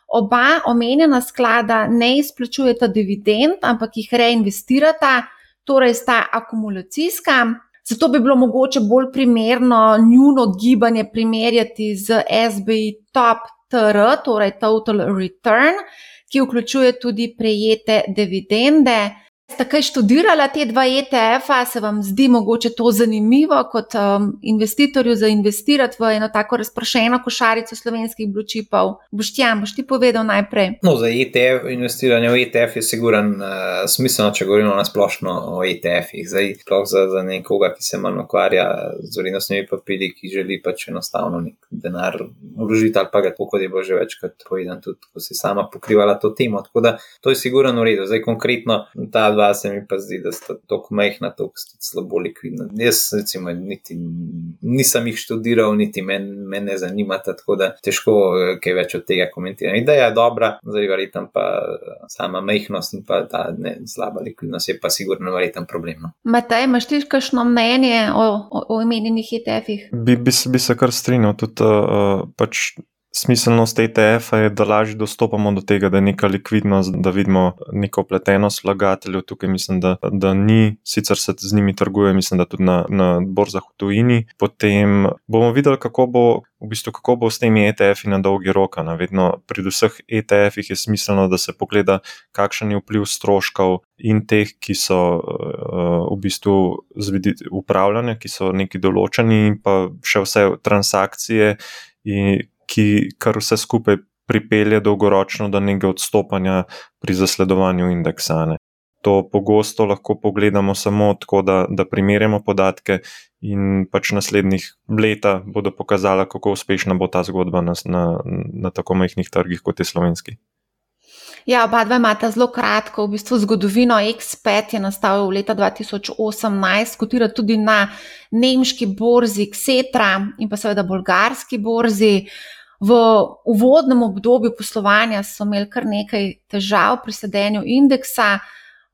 Oba omenjena sklada ne izplačujeta dividend, ampak jih reinvestirata, torej sta akumulacijska. Zato bi bilo mogoče bolj primerno njuno gibanje primerjati z SBI Top TR, torej Total Return, ki vključuje tudi prejete dividende. Ste kaj študirali te dva ETF-a, se vam zdi mogoče to zanimivo kot um, investitorju za investirati v eno tako razpršeno košarico slovenskih bločipov? Boštjan, boš ti povedal najprej? No, za ETF, investiranje v ETF je siguran uh, smiselno, če govorimo na splošno o ETF-ih. Zdaj, sploh za, za nekoga, ki se manj ukvarja z vrednostnimi papiri, ki želi pač enostavno nek denar vložiti ali pa ga tako, kot je bilo že večkrat povedano, tudi ko si sama pokrivala to temo. Tako da to je siguran v redu. Zdaj, konkretno ta dva se mi pa zdi, da sta tako majhna, tako slabo likvidna. Jaz, recimo, niti nisem jih študiral, niti men ne zanima, tako da težko eh, kaj več od tega komentiram. Ideja je dobra, zdaj verjetno pa eh, sama majhnost in pa ta ne, slaba likvidnost je pa sigurno verjetno problem. No. Matej, imaš ti kakšno mnenje o, o, o imenjenih ETF-ih? Bi, bi, bi se kar strinjal, tudi uh, pač Smiselnost ETF-a je, da lažje dostopamo do tega, da je neka likvidnost, da vidimo neko pletenost vlagateljev. Tukaj mislim, da, da ni, sicer se z njimi trguje, mislim, da tudi na, na borzah v tujini. Potem bomo videli, kako bo, v bistvu, kako bo s temi ETF-i na dolgi rok. Vedno pri vseh ETF-ih je smiselno, da se pogleda, kakšen je vpliv stroškov in teh, ki so uh, v bistvu upravljanja, ki so neki določeni, in pa še vse transakcije. In ki kar vse skupaj pripelje dolgoročno do nekega odstopanja pri zasledovanju indeksane. To pogosto lahko pogledamo samo tako, da, da primerjamo podatke, in pač naslednjih leta bodo pokazala, kako uspešna bo ta zgodba na, na, na tako majhnih trgih kot je slovenski. Ja, oba dva imata zelo kratko, v bistvu zgodovino. X5 je nastal v leta 2018, kotira tudi na nemški borzi, Ksetra in pa seveda bolgarski borzi. V uvodnem obdobju poslovanja so imeli kar nekaj težav pri sledenju indeksa,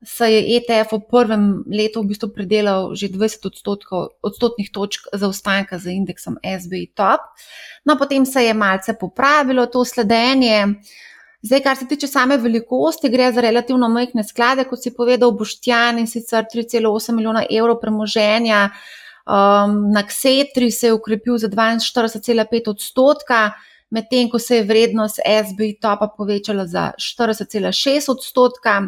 saj je ETF v prvem letu v bistvu predelal že 20 odstotnih točk zaostanka za indeksom SBI Top. No, potem se je malce popravilo to sledenje. Zdaj, kar se tiče same velikosti, gre za relativno majhne sklade, kot si povedal, Boštjan in sicer 3,8 milijona evrov premoženja. Um, na Ksetri se je ukrepil za 42,5 odstotka medtem ko se je vrednost SBI topa povečala za 40,6 odstotka,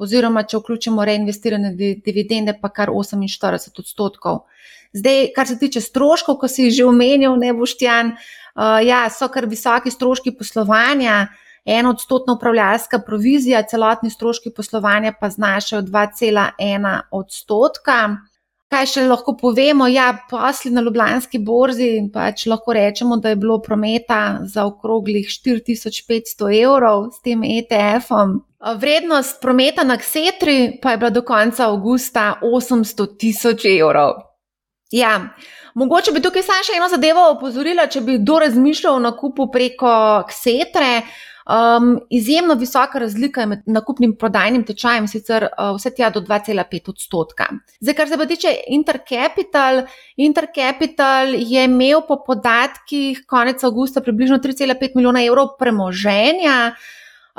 oziroma če vključimo reinvestirane dividende, pa kar 48 odstotkov. Zdaj, kar se tiče stroškov, ko si jih že omenil, ne boštjan, uh, ja, so kar visoki stroški poslovanja. Odstotno upravljalska provizija, celotni stroški poslovanja pa znašajo 2,1 odstotka. Kaj še lahko povemo? Ja, posli na Ljubljanski borzi pač lahko rečemo, da je bilo prometa za okroglih 4500 evrov s tem ETF-om. Vrednost prometa na Ksetri pa je bila do konca avgusta 800 tisoč evrov. Ja, mogoče bi tukaj samo še eno zadevo opozorila, če bi kdo razmišljal o nakupu preko Ksetre. Um, izjemno visoka razlika je med nakupnim in prodajnim tečajem, sicer uh, vse tja do 2,5 odstotka. Zdaj, kar se pa tiče Intercapital, Intercapital je imel po podatkih konec avgusta približno 3,5 milijona evrov premoženja.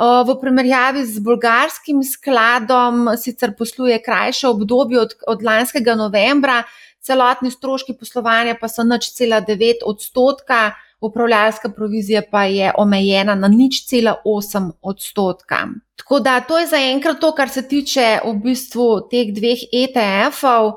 Uh, v primerjavi z bolgarskim skladom, sicer posluje krajše obdobje od, od lanskega novembra, celotni stroški poslovanja pa so nič cela 9 odstotka upravljalska provizija pa je omejena na nič cela 8 odstotka. Tako da to je zaenkrat to, kar se tiče v bistvu teh dveh ETF-ov.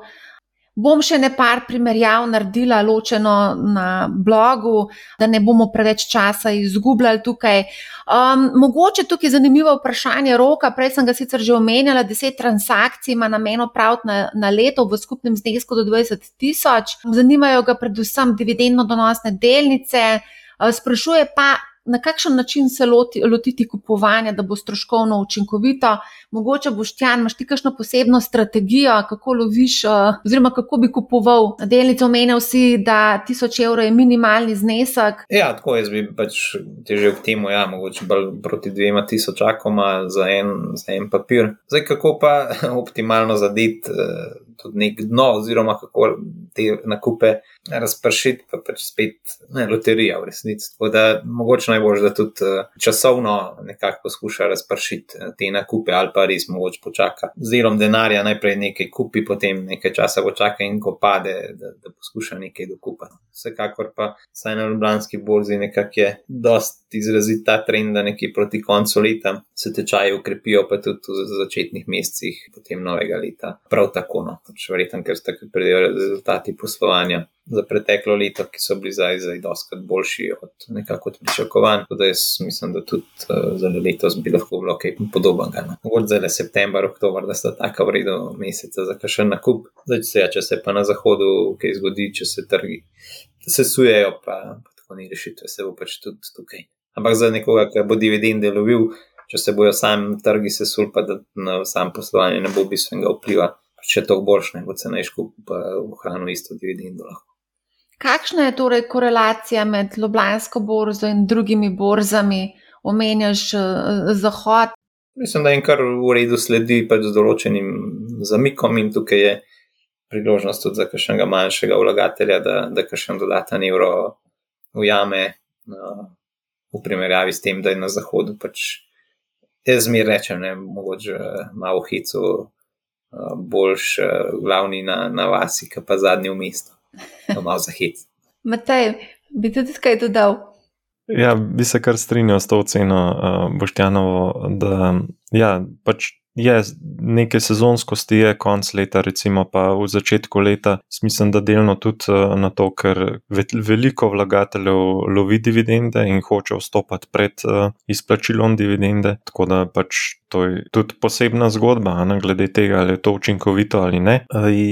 Bom še nekaj primerjav naredila ločeno na blogu, da ne bomo preveč časa izgubljali tukaj. Um, mogoče tukaj je zanimivo vprašanje roka. Prej sem ga sicer že omenjala, deset transakcij ima namen opraviti na, na leto v skupnem znesku do 20 tisoč. Zanimajo ga predvsem dividendno donosne delnice. Uh, sprašuje pa, na kakšen način se loti, lotiti kupovanja, da bo stroškovno učinkovito. Mogoče boš tjan, imaš ti kakšno posebno strategijo, kako loviš, uh, oziroma kako bi kupoval delnico. Omenil si, da 1000 evrov je minimalni znesek. Ja, tako jaz bi pač težil k temu, ja, mogoče bolj proti dvema tisočakoma za en, za en papir. Zdaj, kako pa optimalno zadeti. Uh, tudi nek dno, oziroma kako te nakupe razpršiti, pa pač spet ne, loterija v resnici. Tako da mogoče najbolj, da tudi eh, časovno nekako poskuša razpršiti eh, te nakupe ali pa res mogoče počaka. Z delom denarja najprej nekaj kupi, potem nekaj časa počaka in ko pade, da, da poskuša nekaj dokupati. Vsekakor pa saj na Ljubljanski borzi nekako je dost izrazit ta trend, da nekje proti koncu leta se tečaji ukrepijo, pa tudi v začetnih mesecih potem novega leta. Prav tako, no, pač verjetno, ker so tako pridejo rezultati poslovanja za preteklo leto, ki so bili zdaj, zdaj doskrat boljši od nekako od pričakovanj. Tako da jaz mislim, da tudi uh, za letos bi lahko bilo kaj podobnega. No. Mogoče zdaj le september, oktober, da sta tako vredno meseca za kakšen nakup. Zdaj, če se, ja, če se pa na zahodu kaj zgodi, če se trgi, se sujejo, pa, pa tako ni rešitve, se bo pač tudi tukaj. Ampak za nekoga, ki bo dividende lovil, če se bojo sami trgi sesul, pa da na sam poslovanje ne bo bistvenega vpliva, če to boljše, bo cenejško, pa ohranil isto dividendo lahko. Kakšna je torej korelacija med Ljubljansko borzo in drugimi borzami, omenjaš uh, Zahod? Mislim, da jim kar v redu sledi pač z določenim zamikom in tukaj je priložnost tudi za kakšnega manjšega vlagatelja, da, da kakšen dodaten evro ujame. Uh, v primerjavi s tem, da je na zahodu pač. Jaz zmeraj rečem, ne, mogoče malo hico, boljš glavni na, na vasi, pa zadnji v mestu, malo za hit. Matej, bi tudi kaj dodal? Ja, bi se kar strinjal s to oceno uh, Boštjanovo, da ja, pač je nekaj sezonskosti, je konc leta, recimo pa v začetku leta. Mislim, da delno tudi uh, na to, ker veliko vlagateljev lovi dividende in hoče vstopati pred uh, izplačilom dividende, tako da pač to je tudi posebna zgodba, ne, glede tega, ali je to učinkovito ali ne.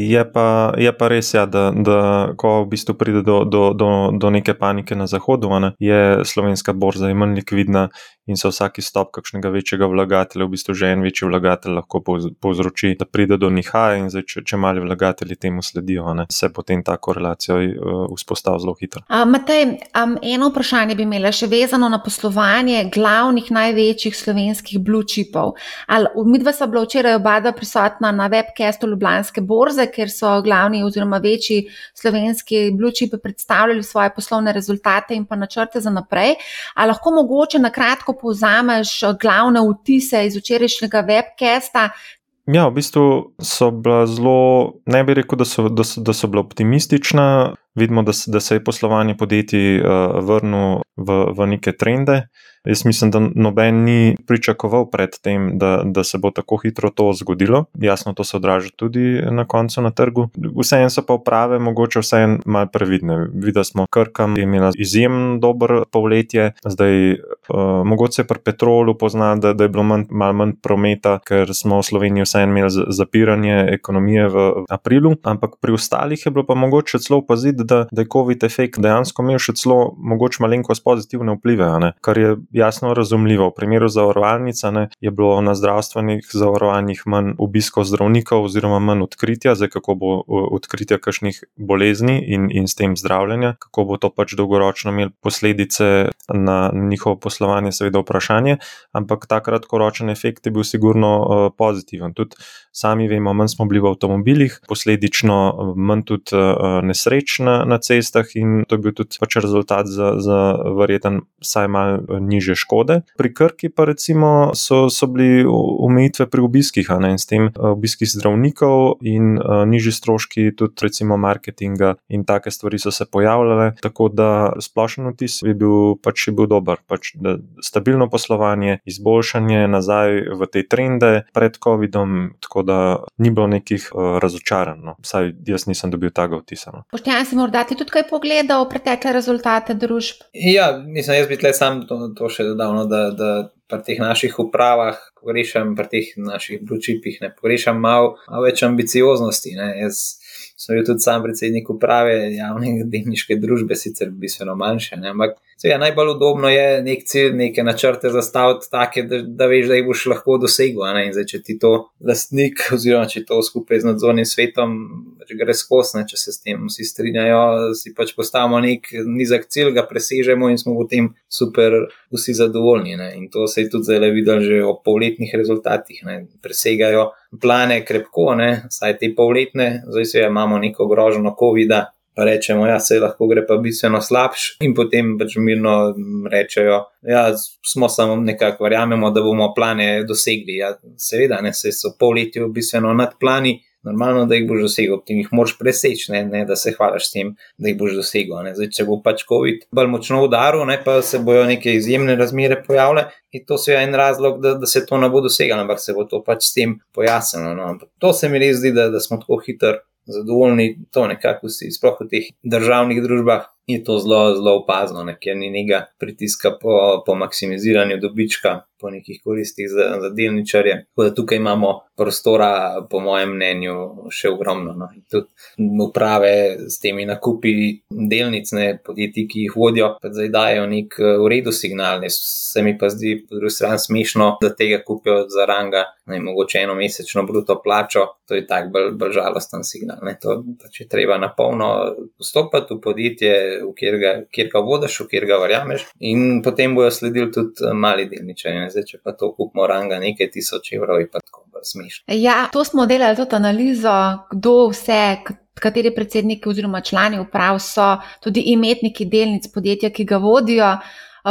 Je pa, je pa res, ja, da, da ko v bistvu pride do, do, do, do neke panike na zahodu, ne, je slovenska borza manj likvidna in se vsaki stop kakšnega večjega vlagatelja, v bistvu že en večji vlagatelj lahko povzroči, da pride do nihaja in zdaj, če, če mali vlagatelji temu sledijo, ne, se potem ta korelacija uh, vzpostavi zelo hitro. A, Matej, um, eno vprašanje bi imela še vezano na poslovanje glavnih največjih slovenskih blue chipov. Mi dva sta bila včeraj oba prisotna na webcastu Ljubljanske borze, ker so glavni oziroma večji slovenski bluechipi predstavljali svoje poslovne rezultate in pa načrte za naprej. Ali lahko mogoče na kratko povzameš glavne vtise iz včerajšnjega webcasta? Ja, v bistvu so bila zelo, ne bi rekel, da so, da so, da so bila optimistična. Vidimo, da, da se je poslovanje podjetij uh, vrnilo v, v neke trende. Jaz mislim, da noben ni pričakoval predtem, da, da se bo tako hitro to zgodilo. Jasno, to se odraža tudi na koncu na trgu. Vseeno so pa uprave, mogoče vseeno malo previdne. Videli smo, Krkam je imela izjemno dober polletje, zdaj uh, mogoče pri petrolu pozna, da, da je bilo manj, malo manj prometa, ker smo v Sloveniji vseeno imeli zapiranje ekonomije v aprilu, ampak pri ostalih je bilo pa mogoče celo opaziti, da, da je COVID efekt dejansko imel še celo mogoče malenkost pozitivne vplive, kar je jasno razumljivo. V primeru zavarovalnice je bilo na zdravstvenih zavarovanjih manj obiskov zdravnikov, oziroma manj odkritja, zdaj kako bo odkritja kakšnih bolezni in, in s tem zdravljenja, kako bo to pač dolgoročno imelo posledice na njihovo poslovanje, seveda vprašanje. Ampak ta kratkoročen efekt je bil sigurno pozitiven. Tudi sami vemo, manj smo bili v avtomobilih, posledično manj tudi nesreč na, na cestah, in to je bil tudi pač rezultat za, za verjeten, saj malo nižji niže škode. Pri Krki pa recimo so, so bili omejitve pri obiskih, ne, in s tem eh, obiski zdravnikov in uh, nižji stroški tudi recimo marketinga in take stvari so se pojavljale, tako da splošen vtis je bil pač je bil dober, pač stabilno poslovanje, izboljšanje nazaj v te trende pred COVID-om, tako da ni bilo nekih uh, razočaranj, no. vsaj jaz nisem dobil tega vtisa. No. Pošteni si morda tudi kaj pogledal pretekle rezultate družb? Ja, nisem jaz bi tle sam to, to še dodal, no, da, da pri teh naših upravah pogrešam, pri teh naših blue-chipih, ne pogrešam malo mal več ambicioznosti. Ne. Jaz sem bil tudi sam predsednik uprave javne delniške družbe, sicer bistveno manjše, ne. ampak Seveda, najbolj udobno je nek cilj, neke načrte zastaviti take, da, da veš, da jih boš lahko dosegel. Zdaj, če ti to lastnik, oziroma če to skupaj z nadzornim svetom gre skozi, če se s tem vsi strinjajo, si pač postavimo nek nizek cilj, ga presežemo in smo potem super, vsi zadovoljni. Ne? In to se je tudi zdaj videl že o polletnih rezultatih. Ne? Presegajo plane krepko, ne? saj te polletne, zdaj se imamo neko grožno COVID-a pa rečemo, da ja, lahko gre pa bistveno slabš, in potem pač mirno rečejo, da ja, smo samo nekako, verjamemo, da bomo plane dosegli. Ja, seveda, ne, se so pol leti bistveno nad plani. Normalno, da jih boš dosegel, ti jih moraš preseči, ne, ne, da se hvališ tem, da jih boš dosegel. Zdaj, če bo pač COVID bolj močno udaril, ne, pa se bojo neke izjemne razmere pojavile, in to je en razlog, da, da se to ne bo dosegalo, ampak se bo to pač s tem pojasnilo. No. To se mi res zdi, da, da smo tako hitro zadovoljni, to nekako vsi, sploh v teh državnih družbah, je to zelo, zelo opazno, ne, ker ni nekega pritiska po, po maksimiziranju dobička, po nekih koristih za, za delničarje. Tako da tukaj imamo prostora, po mojem mnenju, še ogromno. No. Tudi uprave s temi nakupi delnic, ne podjetji, ki jih vodijo, pa zdaj dajo nek v redu signal. Ne. Se mi pa zdi, po drugi strani, smešno, da tega kupijo za ranga, ne mogoče eno mesečno bruto plačo. To je tak bolj, bolj žalosten signal. Ne. To, če treba na polno postopati v podjetje, v kjer ga, kjer ga vodiš, v kjer ga verjameš, in potem bojo sledili tudi eh, mali delničarji. Zdaj, če pa to kupimo ranga nekaj tisoč evrov, je pa tako smešno. Ja, to smo delali tudi analizo, kdo vse. Kateri predsedniki oziroma člani uprav so tudi imetniki delnic podjetja, ki ga vodijo.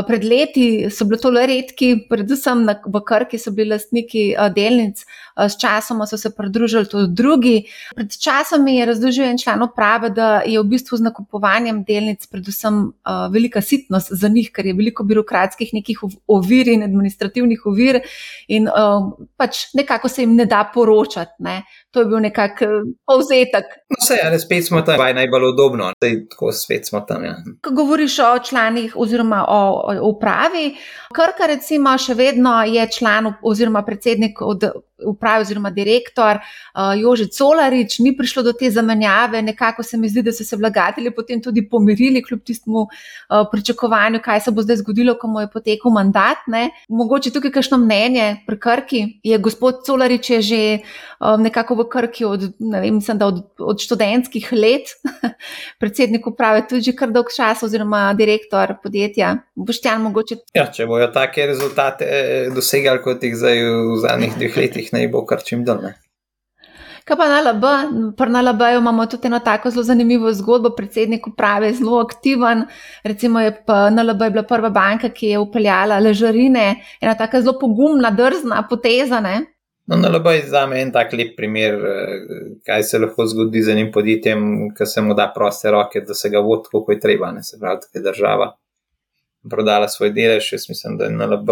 Pred leti so bili to le redki, predvsem na, v Krki so bili lastniki delnic, s časom so se pridružili tudi drugi. Pred časom je razložil en član uprave, da je v bistvu z nakupovanjem delnic predvsem uh, velika sitnost za njih, ker je veliko birokratskih nekih ovir in administrativnih ovir in uh, pač nekako se jim ne da poročati. Ne. To je bil nekak povzetek. No, vse, ali spet smo tam, kaj najbolj udobno, da je tako svet smo tam. Ja. Ko govoriš o članih oziroma o, o upravi, Krka recimo še vedno je član oziroma predsednik od uprave oziroma direktor uh, Jože Colarič, ni prišlo do te zamenjave, nekako se mi zdi, da so se vlagatelji potem tudi pomirili kljub tistemu uh, pričakovanju, kaj se bo zdaj zgodilo, ko mu je potekel mandat. Ne. Mogoče tukaj kakšno mnenje pri Krki. Je gospod Colarič je že um, nekako v Krki od, ne vem, mislim, od, od študentskih let, predsednik uprave tudi že kar dolg čas oziroma direktor podjetja. Boštjan, mogoče. Ja, če bojo take rezultate dosegali, kot jih zdaj v zadnjih dveh letih, naj bo kar čim dalje. Kaj pa na LB? Pri NLB imamo tudi eno tako zelo zanimivo zgodbo. Predsednik uprave je zelo aktiven. Recimo je NLB je bila prva banka, ki je upeljala ležarine, ena tako zelo pogumna, drzna poteza. Ne? No, NLB je za me en tak lep primer, eh, kaj se lahko zgodi z enim podjetjem, ki se mu da proste roke, da se ga vodi, kako je treba, ne se pravi, da je država prodala svoj delež. Jaz mislim, da je NLB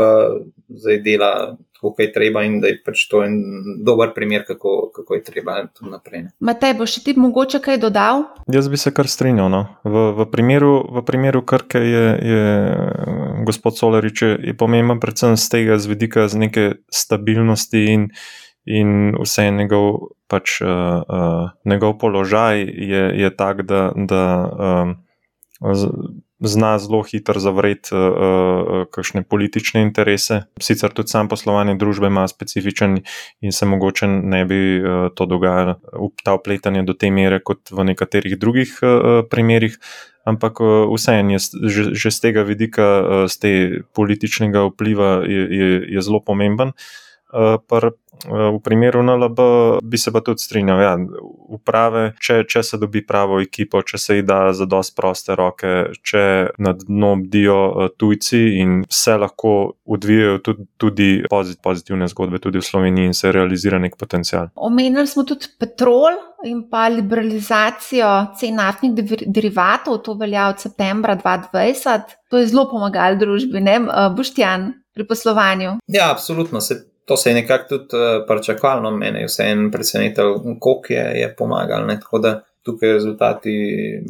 zdaj dela kako je treba in da je pač to en dober primer, kako, kako je treba tudi naprej. Matej, boš ti mogoče kaj dodal? Jaz bi se kar strinjal. No. V, v, primeru, v primeru Krke je, je gospod Solarič je pomemben predvsem z tega z vidika z neke stabilnosti in, in vse njegov, pač, uh, uh, njegov položaj je, je tak, da. da um, zna zelo hitro zavreti uh, uh, kakšne politične interese. Sicer tudi sam poslovanje družbe ima specifičen in se mogoče ne bi uh, to dogajalo, ta upletanje do te mere kot v nekaterih drugih uh, primerih. Ampak vseeno, že, že z tega vidika, z tega političnega vpliva, je, je, je zelo pomemben. Pr, v primeru NLB bi se pa tudi strinjal, ja, uprave, če, če se dobi pravo ekipo, če se ji da za dost proste roke, če nad dno bdijo eh, tujci in se lahko odvijajo tudi, tudi pozitivne zgodbe, tudi v Sloveniji in se realizira nek potencial. Omenili smo tudi petrol. In pa liberalizacijo cen naftnih derivatov, to velja od septembra 2020. To je zelo pomagalo družbi, ne, eh, Boštjan, pri poslovanju. Ja, absolutno. Se to se je nekako tudi uh, pričakovalo, meni je vseeno presenetil, koliko je, je pomagalo. Tako da tukaj rezultati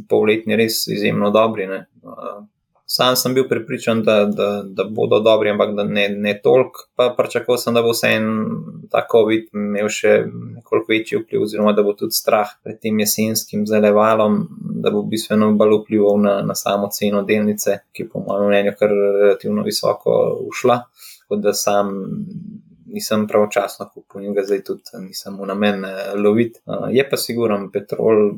polletni res izjemno dobri. Uh, Sam sem bil pripričan, da, da, da bodo dobri, ampak da ne, ne toliko. Pa pričakoval sem, da bo vse en ta COVID imel še nekoliko večji vpliv, oziroma da bo tudi strah pred tem jesenskim zalevalom, da bo bistveno bolj vplival na, na samo ceno delnice, ki je po mojem mnenju kar relativno visoko ušla. Tako da sam nisem pravočasno kupil in ga zdaj tudi nisem v namen eh, loviti. Je pa siguren petrol,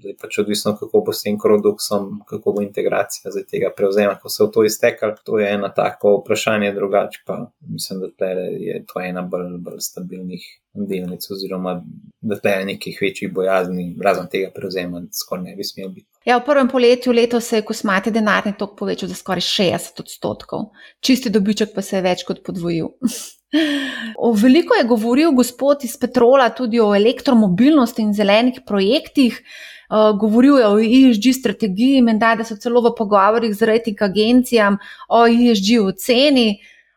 zdaj pač odvisno, kako bo s tem produktom, kako bo integracija zdaj tega prevzema, ko se v to iztekal. To je ena tako vprašanje, drugače pa mislim, da je to ena bolj, bolj stabilnih delnic, oziroma da tle je nekih večjih bojazni, razen tega prevzema, skoraj ne bi smel biti. Ja, v prvem poletju letos se je kosmati denarni tok povečal za skoraj 60 odstotkov, čisti dobiček pa se je več kot podvojil. Veliko je govoril gospod iz Petrola tudi o elektromobilnosti in zelenih projektih. Uh, govoril je o ESG strategiji, menda, da so celo v pogovorih z rejting agencijam o ESG oceni.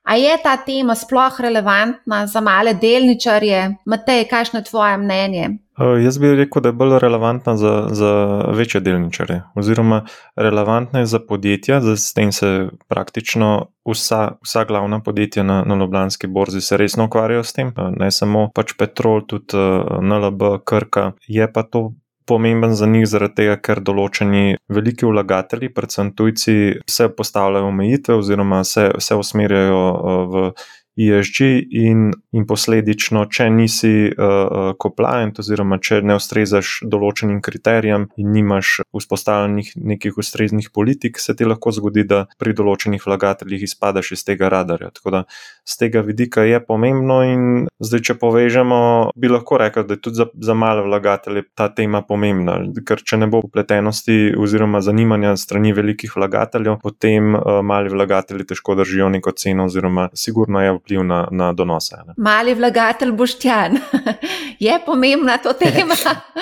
A je ta tema sploh relevantna za male delničarje? Matej, kakšno je tvoje mnenje? Uh, jaz bi rekel, da je bolj relevantna za, za večje delničarje, oziroma relevantna je za podjetja, da s tem se praktično vsa, vsa glavna podjetja na, na Ljubljanski borzi resno ukvarjajo s tem, uh, ne samo pač Petrol, tudi uh, NLB, Krka. Je pa to pomemben za njih, zaradi tega, ker določeni veliki vlagatelji, predvsem tujci, se postavljajo omejitve oziroma se, se usmerjajo v. ESG in, in posledično, če nisi uh, compliant, oziroma če ne ustrezaš določenim kriterijem in nimaš vzpostavljenih nekih ustreznih politik, se ti lahko zgodi, da pri določenih vlagateljih izpadeš iz tega radarja. Tako da z tega vidika je pomembno in zdaj, če povežemo, bi lahko rekel, da je tudi za, za male vlagatelje ta tema pomembna, ker če ne bo upletenosti oziroma zanimanja strani velikih vlagateljev, potem uh, mali vlagatelji težko držijo neko ceno oziroma sigurno je vpliv na, na donose. Ne. Mali vlagatelj Boštjan, je pomembna to tema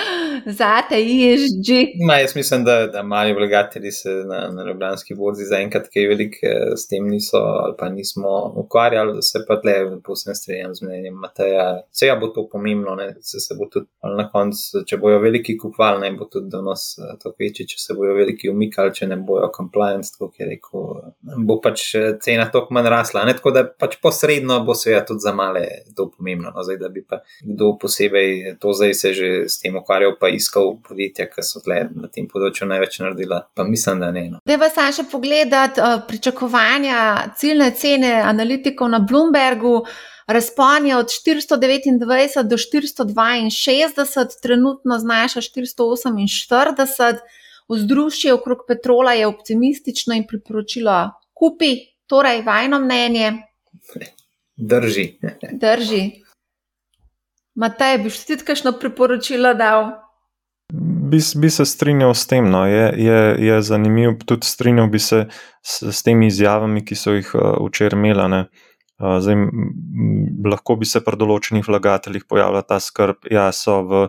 za te ISG. Ma, jaz mislim, da, da mali vlagatelji se na, na Ljubljanski borzi zaenkrat kaj veliko eh, s tem niso ali pa nismo ukvarjali, se pa tle posebno strinjam z mnenjem Mateja. Vse bo to pomembno, se, se bo tudi na koncu, če bojo veliki kupvali, ne bo tudi donos eh, to večji, če se bojo veliki umikali, če ne bojo compliance, tako je rekel, bo pač eh, cena toliko manj rasla. Ne? Tako da pač posredno bo seveda tudi za male to pomembno. No, zdaj, da bi pa kdo posebej to zdaj se že s tem ukvarjal, pa iskal podjetja, ki so tle na tem področju največ naredila, pa mislim, da ne. No. Pa sam še pogledat uh, pričakovanja ciljne cene analitikov na Bloombergu. Razpon je od 429 do 462, trenutno znaša 448, vzdušje okrog petrola je optimistično in priporočilo kupi, torej vajno mnenje. Drži. Drži. Matej, bi še ti kakšno priporočilo dal? Bi, bi se strinjal s tem. No. Je, je, je zanimivo, tudi strinjal bi se s, s temi izjavami, ki so jih uh, včeraj imeli. Zdaj, lahko bi se pri določenih vlagateljih pojavila ta skrb, da ja, so v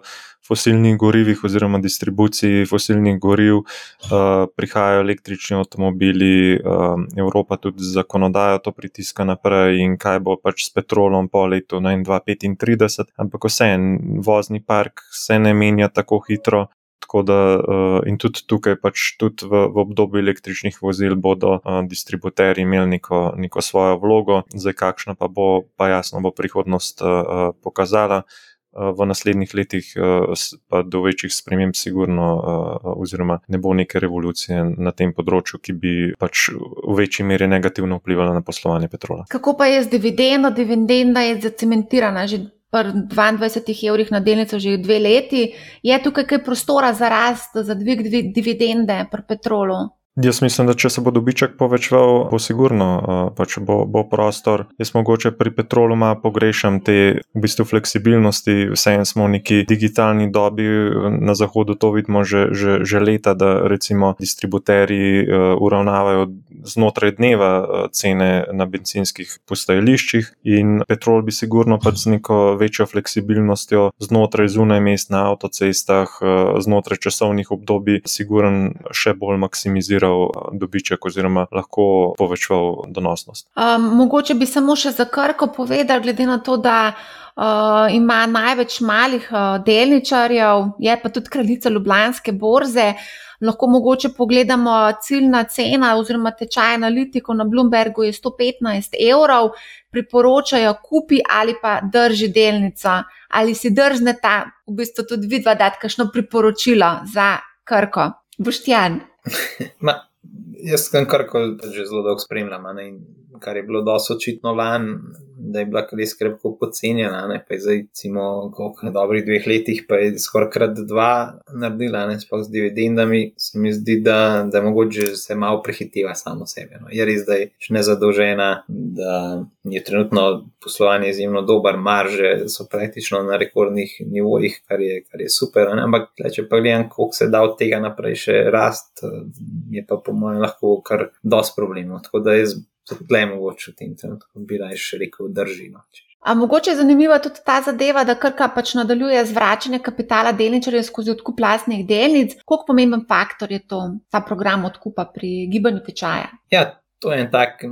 fosilnih gorivih oziroma distribuciji fosilnih goriv uh, prihajajo električni avtomobili, uh, Evropa tudi z zakonodajo to pritiska naprej in kaj bo pač s petrolom po letu 2035. Ampak vse en vozni park se ne menja tako hitro, Tako da uh, in tudi tukaj, pač tudi v, v obdobju električnih vozil, bodo uh, distributerji imeli neko, neko svojo vlogo, zdaj kakšna pa bo, pa jasno bo prihodnost uh, pokazala. V naslednjih letih pa do večjih sprememb, sigurno, oziroma ne bo neke revolucije na tem področju, ki bi pač v večji meri negativno vplivala na poslovanje petrola. Kako pa je z dividendo? Dividenda je zacementirana že 22 evrih na delnico že dve leti, je tukaj kaj prostora za rast, za dvig dividende pri petrolu? Jaz mislim, da če se bo dobiček povečeval, bo sigurno pač bo, bo prostor. Jaz mogoče pri petrolu pogrešam te v bistvu fleksibilnosti, vseeno smo v neki digitalni dobi, na zahodu to vidimo že, že, že leta, da recimo distributerji uravnavajo znotraj dneva cene na benzinskih postajališčih in petrol bi sigurno pač z neko večjo fleksibilnostjo znotraj zunaj mest na avtocestah, znotraj časovnih obdobij, sigurno še bolj maksimiziral povečal eh, dobiček oziroma lahko povečal donosnost. Um, mogoče bi samo še za krko povedal, glede na to, da uh, ima največ malih uh, delničarjev, je pa tudi kraljica Ljubljanske borze. Lahko mogoče pogledamo ciljna cena oziroma tečaj analitikov na Bloombergu je 115 evrov, priporočajo kupi ali pa drži delnica. Ali si drzneta v bistvu tudi vidva dati kakšno priporočilo za Krko? Boštjan. Jaz sem karkoli že zelo dolgo spremljam, kar je bilo dosto očitno lani, da je bila res krepko podcenjena, ne pa je zdaj, recimo, koliko dobrih dveh letih, pa je skoraj krat dva naredila, ne sploh z dividendami, se mi zdi, da, da mogoče se malo prehiteva samo sebe. No. Je res, da je še nezadolžena, da je trenutno poslovanje izjemno dober, marže so praktično na rekordnih nivojih, kar je, kar je super. Ne. Ampak, če pa gledam, koliko se da od tega naprej še rast, je pa po mojem lahko kar dosti problemov. Tako da jaz le mogoče v tem trenutku bi raje še rekel, držino. A mogoče je zanimiva tudi ta zadeva, da Krka pač nadaljuje z vračanjem kapitala delničarjev skozi odkup lastnih delnic. Kako pomemben faktor je to, ta program odkupa pri gibanju tečaja? Ja, to je en tak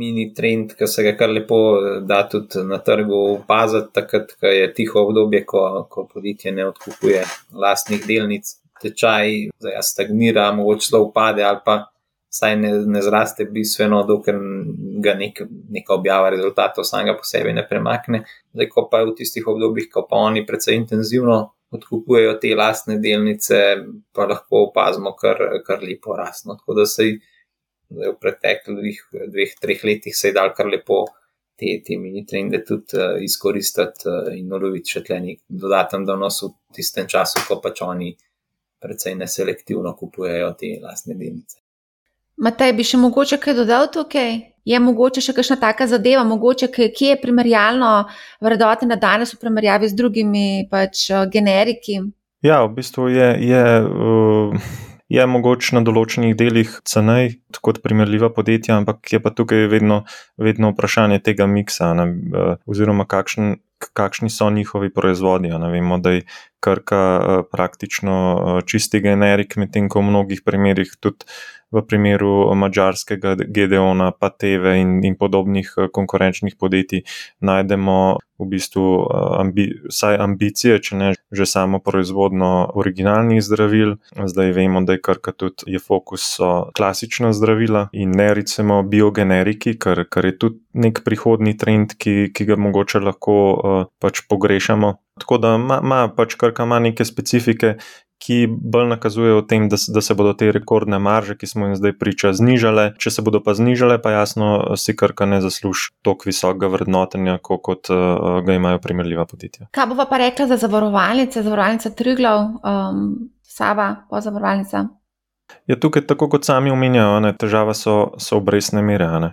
mini trend, ki se ga kar lepo da tudi na trgu opaziti, takrat, ko je tiho obdobje, ko, ko podjetje ne odkupuje lastnih delnic. Tečaj stagnira, mogoče celo upade ali pa saj ne, ne zraste bistveno, dokler ga nek, neka objava rezultatov samega po sebi ne premakne. Zdaj, ko pa je v tistih obdobjih, ko pa oni precej intenzivno odkupujejo te lastne delnice, pa lahko opazimo kar, kar lepo rasno. Tako da se je v preteklih dveh, treh letih se je dal kar lepo. Te, te mini trende tudi uh, izkoristiti uh, in uloviti še tleni dodaten donos v tistem času, ko pač oni precej neselektivno kupujejo te lastne delnice. Matej, bi še mogoče kaj dodal tukaj? Je mogoče še kakšna taka zadeva, mogoče kje je primerjalno vrednoti na danes v primerjavi z drugimi pač, uh, generiki? Ja, v bistvu je, je, uh, je mogoče na določenih delih cenej kot primerljiva podjetja, ampak je pa tukaj vedno, vedno vprašanje tega miksa, ne, uh, oziroma kakšen, kakšni so njihovi proizvodi. Ne, vemo, da je krka praktično čisti generik, medtem ko v mnogih primerjih tudi v primeru mačarskega GDO-na, pa TV in, in podobnih eh, konkurenčnih podjetij, najdemo v bistvu eh, ambi, vsaj ambicije, če ne že samo proizvodno originalnih zdravil. Zdaj vemo, da je krka tudi je fokus so klasična zdravila in ne recimo biogeneriki, kar, kar je tudi nek prihodni trend, ki, ki ga mogoče lahko uh, pač pogrešamo. Tako da ima pač krka ima neke specifike, ki bolj nakazujejo o tem, da, da se bodo te rekordne marže, ki smo jim zdaj priča, znižale. Če se bodo pa znižale, pa jasno, si krka ne zasluži toliko visokega vrednotenja, kot, kot uh, ga imajo primerljiva podjetja. Kaj bova pa rekla za zavarovalnice, zavarovalnice Triglav, um, Sava, pozavarovalnica? Ja, tukaj, tako kot sami omenjajo, ne, težava so, so obrestne mere. Ne.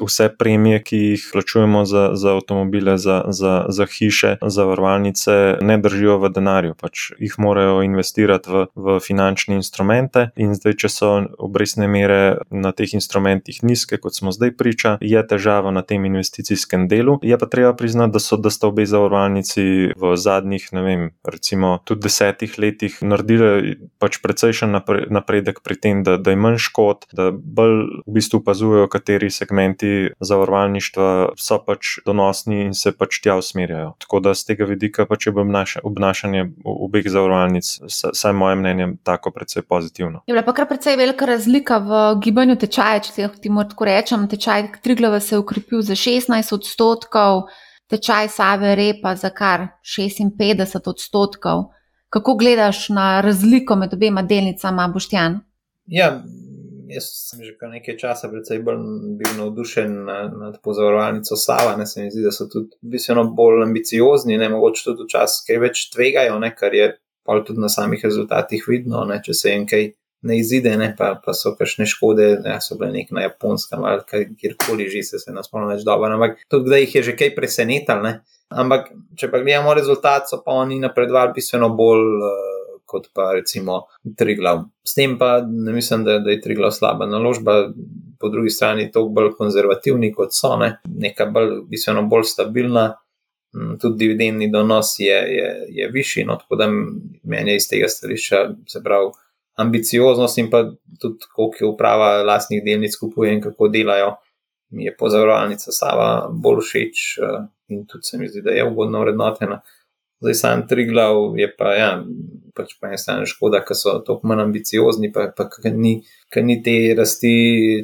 Vse premije, ki jih plačujemo za, za avtomobile, za, za, za hiše, za varvalnice, ne držijo v denarju, pač jih morajo investirati v, v finančne instrumente. In zdaj, če so obrestne mere na teh instrumentih nizke, kot smo zdaj priča, je težava na tem investicijskem delu. Je pa treba priznati, da so da sta obe zavarovalnici v zadnjih, ne vem, recimo tudi desetih letih naredili pač precejšen napredek pri tem, da, da je manj škod, da bolj v bistvu opazujejo, kateri segmenti zavarovalništva so pač donosni in se pač tja usmerjajo. Tako da z tega vidika pač je obnašanje obeh zavarovalnic, saj moje mnenje, tako precej pozitivno. Je bila pa kar precej velika razlika v gibanju tečaja, če ti lahko rečem, tečaj Triglava se je ukrepil za 16 odstotkov. Tečaj Save Repa za kar 56 odstotkov. Kako gledaš na razliko med obema delnicama, Boštjan? Ja, jaz sem že kar nekaj časa predvsej bolj bil navdušen nad pozorovalnico Sava. Ne, se mi zdi, da so tudi bistveno bolj ambiciozni, ne mogoče tudi včasih kaj več tvegajo, ne, kar je pa tudi na samih rezultatih vidno. Ne, če se jim kaj ne izide, ne, pa, pa so kakšne škode, ne, so bile nek na japonskem ali kjerkoli že se, se nas spomnim več dobro. Ampak tudi, da jih je že kaj presenetilo. Ampak, če pa gledamo rezultat, so pa oni napredovali bistveno bolj. Uh, kot pa recimo Triglav. S tem pa ne mislim, da, da je Triglav slaba naložba, po drugi strani to bolj konzervativni kot so, ne? neka bolj, bistveno bolj stabilna, mm, tudi dividendni donos je, je, je višji, no tako da meni je iz tega stališča, se pravi, ambicioznost in pa tudi koliko je uprava lastnih delnic kupuje in kako delajo. Mi je pozavarovalnica Sava bolj všeč eh, in tudi se mi zdi, da je ugodno vrednotena. Zdaj sam tri glav je pa, ja, pač pa je stane škoda, ker so tako manj ambiciozni, pa, pa ker ni, ni te rasti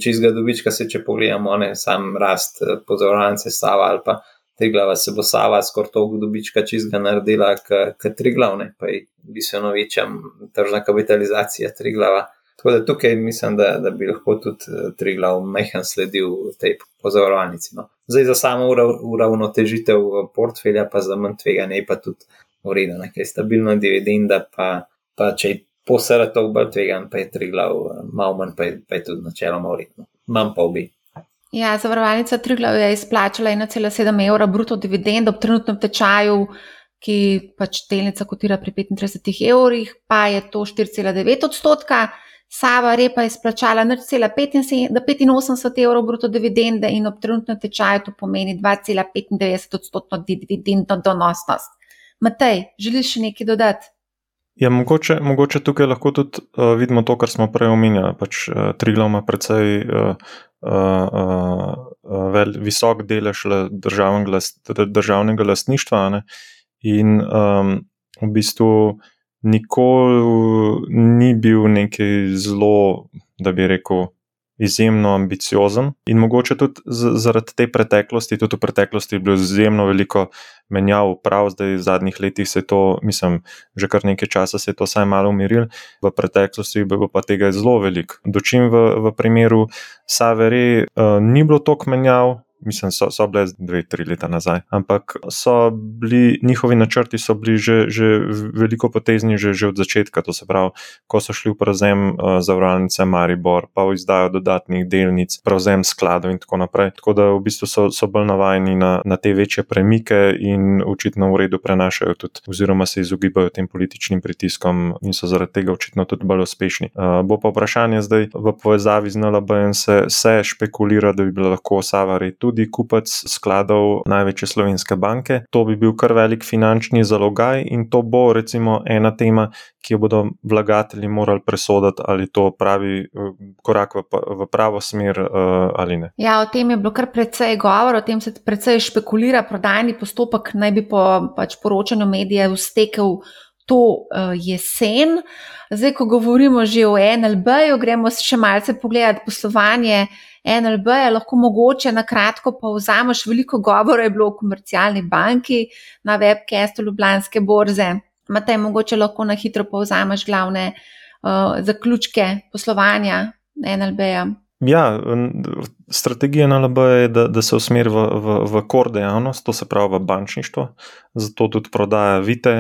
čizga dobička, se če pogledamo, ne sam rast eh, pozornice stava ali pa tri glava se bo Sava skoraj toliko dobička čizga naredila, kot tri glavne, pa je bistveno večja tržna kapitalizacija tri glava. Tako da tukaj mislim, da, da bi lahko tudi eh, tri glav mehan sledil tej pozornici. No. Zdaj za samo uravnotežitev portfelja, pa za manj tvega, ne pa tudi ureda, nekaj stabilna dividenda, pa, pa če je posebej to bolj tvegan, pa je tri glav, eh, malo manj, pa je, pa je tudi načeloma uredno. Manj pa obi. Ja, zavarovalnica Triglav je izplačala 1,7 evra bruto dividend ob trenutnem tečaju, ki pač delnica kotira pri 35 evrih, pa je to 4,9 odstotka. Sava Repa je izplačala 0,85 evrov bruto dividende in ob trenutnem tečaju to pomeni 2,95 odstotno dividendno donosnost. Matej, želiš še nekaj dodati? Ja, mogoče, mogoče tukaj lahko tudi uh, vidimo to, kar smo prej omenjali. Pač, uh, Triglav ima precej uh, uh, uh, vel, visok delež državnega, državnega lastništva ne? in um, v bistvu nikoli ni bil neki zelo, da bi rekel, izjemno ambiciozen in mogoče tudi zaradi te preteklosti, tudi v preteklosti je bilo izjemno veliko menjav, prav zdaj v zadnjih letih se je to, mislim, že kar nekaj časa se je to vsaj malo umiril, v preteklosti bi bilo pa tega zelo veliko. Dočim v, v primeru Savere uh, ni bilo toliko menjav, mislim, so, so bile dve, tri leta nazaj. Ampak bili, njihovi načrti so bili že, že veliko potezni, že, že od začetka. To se pravi, ko so šli v prevzem uh, zavarovalnice Maribor, pa v izdajo dodatnih delnic, prevzem skladov in tako naprej. Tako da v bistvu so, so bolj navajeni na, na te večje premike in očitno v redu prenašajo tudi, oziroma se izogibajo tem političnim pritiskom in so zaradi tega očitno tudi bolj uspešni. Uh, bo pa vprašanje zdaj v povezavi z NLB-jem se, se špekulira, da bi bila lahko Savari tudi tudi kupec skladov največje slovenske banke. To bi bil kar velik finančni zalogaj in to bo recimo ena tema, ki jo bodo vlagatelji morali presoditi, ali to pravi eh, korak v, v pravo smer uh, ali ne. Ja, o tem je bilo kar precej govora, o tem se precej špekulira. Prodajni postopek naj bi po pač, poročanju medijev stekel to uh, jesen. Zdaj, ko govorimo že o NLB-ju, gremo še malce pogledati poslovanje NLB je lahko mogoče na kratko povzameš, veliko govora je bilo o komercialni banki na webcastu Ljubljanske borze. Matej, mogoče lahko na hitro povzameš glavne uh, zaključke poslovanja NLB-ja. Ja, strategija NLB je, da, da se usmeri v, v, v kor dejavnost, to se pravi v bančništvo, zato tudi prodaja Vite,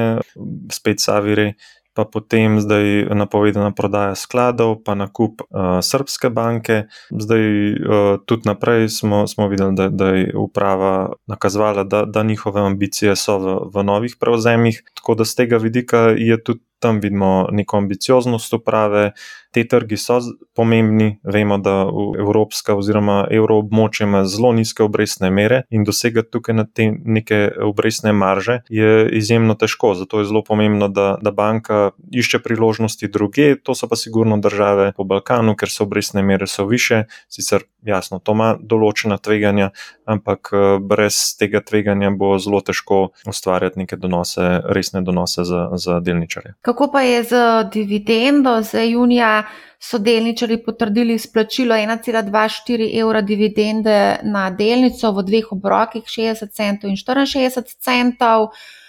spet Saviri, pa potem zdaj napovedana prodaja skladov, pa nakup uh, srpske banke. Zdaj uh, tudi naprej smo, smo videli, da, da je uprava nakazovala, da, da njihove ambicije so v, v novih prevzemih. Tako da z tega vidika je tudi tam vidimo neko ambicioznost uprave. Te trgi so pomembni, vemo, da Evropska oziroma evroobmočje ima zelo nizke obrestne mere in dosegati tukaj na te neke obrestne marže je izjemno težko. Zato je zelo pomembno, da, da banka išče priložnosti druge, to so pa sigurno države po Balkanu, ker so obrestne mere so više, sicer jasno, to ima določena tveganja, ampak eh, brez tega tveganja bo zelo težko ustvarjati neke donose, resne donose za, za delničarje. Kako pa je z dividendo? Za junija so delničari potrdili izplačilo 1,24 evra dividende na delnico v dveh obrokih, 60 centov in 64 centov.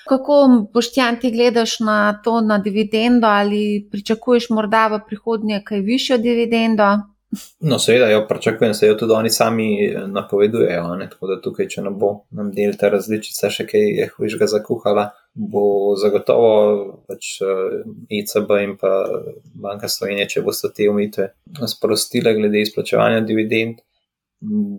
Kako boš ti gledaš na to, na dividendo, ali pričakuješ morda v prihodnje kaj višjo dividendo? No, seveda, jo pričakujem, se jo tudi oni sami eh, napovedujejo. Ne? Tako da tukaj, če ne bo nam del ta različica še kaj je hujšega zakuhala, bo zagotovo pač ECB eh, in pa Banka Slovenije, če boste te umitve sprostile glede izplačevanja dividend,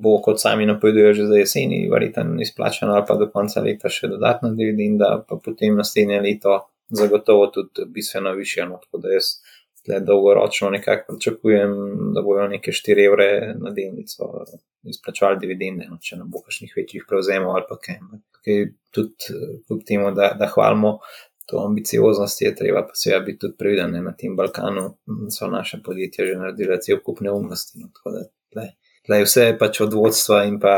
bo kot sami napovedujejo že za jeseni, verjetno izplačano ali pa do konca leta še dodatna dividenda, pa potem naslednje leto zagotovo tudi bistveno više. No? Tako da jaz dolgoročno nekako pričakujem, da bojo neke 4 evre na delnico izplačali dividende, no, če ne bo kakšnih večjih prevzemov ali pa kaj. Tukaj tudi kljub temu, da, da hvalimo to ambicioznost, je treba pa seveda biti tudi previden. Na tem Balkanu so naše podjetja že naredila cel kup neumnosti. No, tako da tle, tle vse pač od vodstva in pa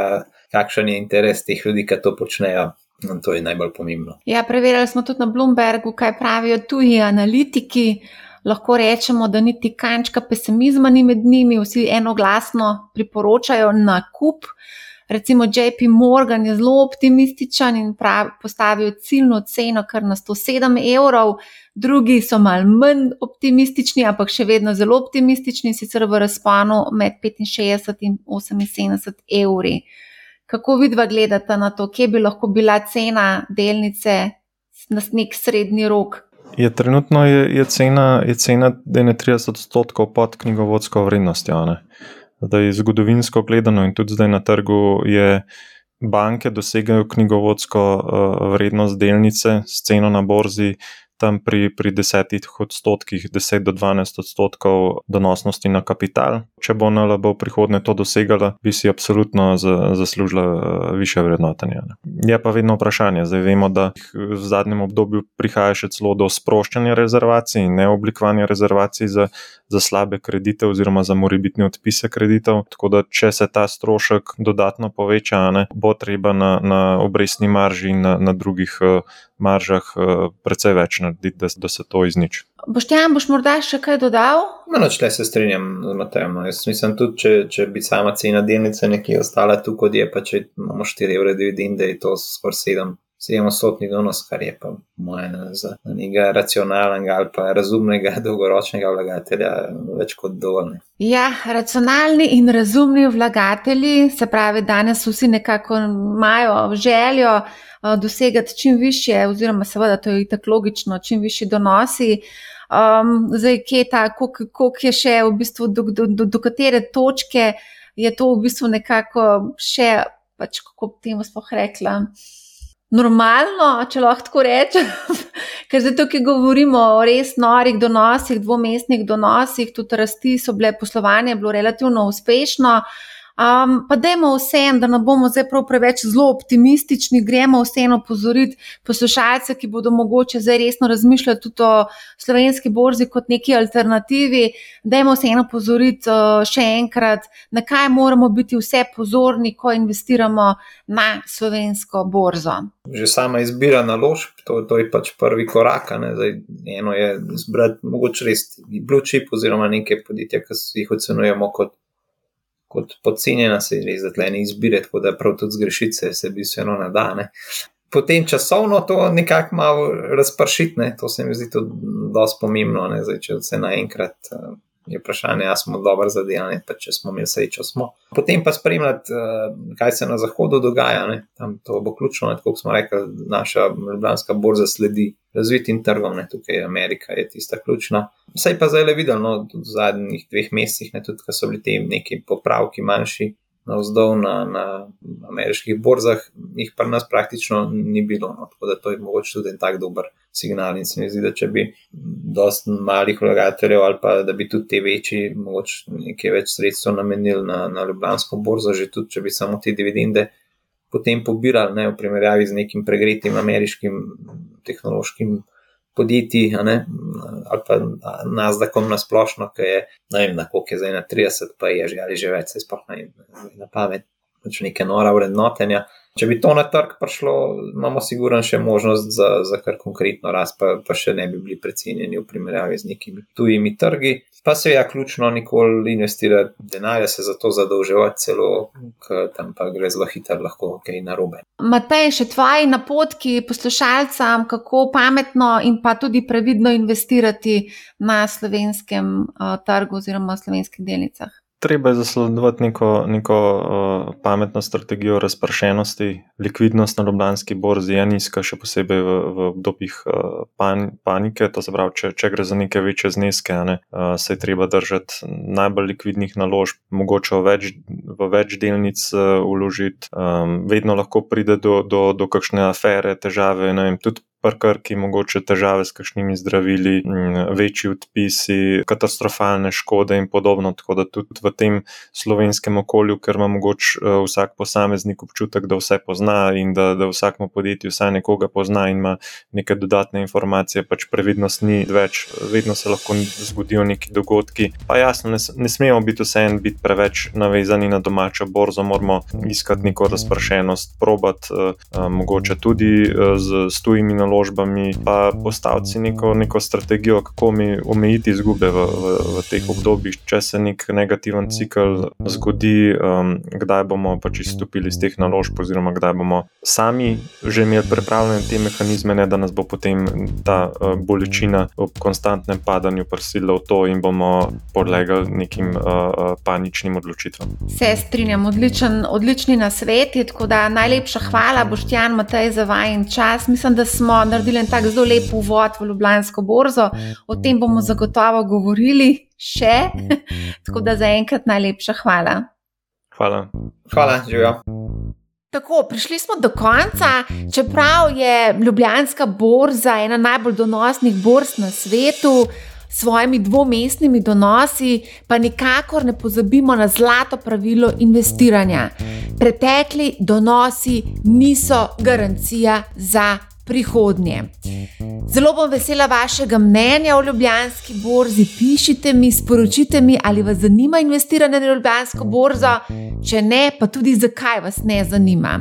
kakšen je interes teh ljudi, ki to počnejo, In to je najbolj pomembno. Ja, preverjali smo tudi na Bloombergu, kaj pravijo tuji analitiki. Lahko rečemo, da niti kančka pesimizma ni med njimi, vsi enoglasno priporočajo nakup. Recimo JP Morgan je zelo optimističen in pravi, postavijo ciljno ceno kar na 107 evrov, drugi so mal manj optimistični, ampak še vedno zelo optimistični, sicer v razponu med 65 in 78 evri. Kako vidva gledata na to, kje bi lahko bila cena delnice na nek srednji rok? Je, trenutno je, je cena, je cena 30 odstotkov pod knjigovodsko vrednostjo. Zdaj, zgodovinsko gledano in tudi zdaj na trgu je banke dosegajo knjigovodsko uh, vrednost delnice s ceno na borzi tam pri, pri desetih odstotkih, 10 do 12 odstotkov donosnosti na kapital. Če bo NLB v prihodnje to dosegala, bi si absolutno zaslužila eh, više vrednotenja. Je pa vedno vprašanje. Zdaj vemo, da v zadnjem obdobju prihaja še celo do sproščanja rezervacij in neoblikovanja rezervacij za, za slabe kredite oziroma za morebitne odpise kreditov. Tako da, če se ta strošek dodatno poveča, ne, bo treba na, na obrestni marži in na, na drugih uh, maržah uh, precej več narediti, da, da se to izniči. Boštjan, boš morda še kaj dodal? No, če se strinjam z Matejem. No. Jaz mislim tudi, če, če bi sama cena delnice nekje ostala tu, kot je, pa če imamo 4 evre dividende, je to skoraj 7. 700 donos, kar je pa moje za nekega racionalnega ali pa razumnega dolgoročnega vlagatelja več kot dovolj. Ja, racionalni in razumni vlagatelji, se pravi, danes vsi nekako imajo željo dosegati čim više, oziroma seveda to je tako logično, čim više donosi. Um, zdaj, kje je ta, koliko je še v bistvu, do, do, do, do katere točke je to v bistvu nekako še, pač kako bi temu sploh rekla. Normalno, če lahko tako rečem, ker zdaj tukaj govorimo o res norih donosih, dvomestnih donosih, tudi rasti so bile, poslovanje je bilo relativno uspešno. Uh, Um, pa dajmo vsem, da ne bomo zdaj prav preveč zelo optimistični, gremo vseeno pozoriti poslušalce, ki bodo mogoče zdaj resno razmišljati tudi o slovenski borzi kot neki alternativi. Dajmo vseeno pozoriti uh, še enkrat, na kaj moramo biti vse pozorni, ko investiramo na slovensko borzo. Že sama izbira naložb, to, to je pač prvi korak. Zdaj, eno je izbrati mogoče res blue chip oziroma neke podjetja, ki jih ocenujemo kot kot podcenjena, se res zatleni izbire, tako da prav tudi zgrešiti se bistveno nadane. Potem časovno to nekako malo razpršiti, to se mi zdi tudi dosti pomembno, ne? Zdaj, če se naenkrat uh, je vprašanje, ali smo dobro zadelani, pa če smo imeli srečo. Smo. Potem pa spremljati, uh, kaj se na zahodu dogaja, ne? tam to bo ključno, kot smo rekli, naša ljubljanska borza sledi razvitim trgom, ne? tukaj je Amerika, je tista ključna. Vse pa zdaj le videl, no, v zadnjih dveh mesecih, ne, tudi ko so bili ti neki popravki manjši na vzdolj na, na ameriških borzah, jih pa nas praktično ni bilo. No, tako da to je mogoče tudi en tak dober signal. In se mi zdi, da če bi dosti malih vlagateljev ali pa da bi tudi te večji, mogoče nekaj več sredstev namenili na, na Ljubljansko borzo, že tudi če bi samo te dividende potem pobirali ne, v primerjavi z nekim pregretim ameriškim tehnološkim podjetij, ali pa nas, da kom na splošno, ki je, ne vem, na koliko je zdaj na 30, pa je že ali že več, se ne na pamet, pač neke nora vrednotenja. Če bi to na trg prišlo, imamo sigurno še možnost za, za kar konkretno rast, pa, pa še ne bi bili precenjeni v primerjavi z nekimi tujimi trgi. Pa se je ključno nikoli investirati denarja, se za to zadolževati, celo tam pa gre zelo hitro, lahko kaj narobe. Matej, še tvoji napotki poslušalcem, kako pametno in pa tudi previdno investirati na slovenskem uh, trgu oziroma slovenskih delnicah treba je zasledovati neko, neko uh, pametno strategijo razpršenosti. Likvidnost na Ljubljanski borzi je nizka, še posebej v, v obdobjih uh, pan, panike. To se pravi, če, če gre za neke večje zneske, ne, uh, se je treba držati najbolj likvidnih naložb, mogoče v več, v več delnic uh, uložiti. Um, vedno lahko pride do, do, do kakšne afere, težave. Vem, tudi prkrki, mogoče težave s kakšnimi zdravili, večji odpisi, katastrofalne škode in podobno. Tako da tudi v tem slovenskem okolju, ker ima mogoče uh, vsak posameznik občutek, da vse pozna in da, da vsakmo podjetju vsaj nekoga pozna in ima neke dodatne informacije, pač previdnost ni več, vedno se lahko zgodijo neki dogodki. Pa jasno, ne, ne smemo biti vseeno biti preveč navezani na domačo borzo, moramo iskati neko razpršenost, probati uh, uh, mogoče tudi z, z tujimi naložbami, pa postaviti neko, neko strategijo, kako mi omejiti izgube v, v, v teh obdobjih, če se nek negativen cikl zgodi, um, kdaj bomo pač izstopili iz teh naložb, oziroma kdaj bomo sami že imeli pripravljene te mehanizme, ne da nas bo potem ta uh, bolečina ob konstantnem padanju prisilila v to in bomo podlegali nekim uh, uh, paničnim odločitvam. Se strinjam, odličen, odlični na sveti, tako da najlepša hvala, Boštjan, Matej, za vajen čas. Mislim, da smo naredili en tak zelo lep uvod v Ljubljansko borzo. O tem bomo zagotovo govorili še. tako da zaenkrat najlepša hvala. Hvala. Hvala, živijo. Tako, prišli smo do konca. Čeprav je Ljubljanska borza ena najbolj donosnih borz na svetu, s svojimi dvomestnimi donosi, pa nikakor ne pozabimo na zlato pravilo investiranja. Pretekli donosi niso garancija za prihodnje. Zelo bom vesela vašega mnenja o Ljubljanski borzi. Pišite mi, sporočite mi, ali vas zanima investiranje na Ljubljansko borzo, če ne, pa tudi zakaj vas ne zanima.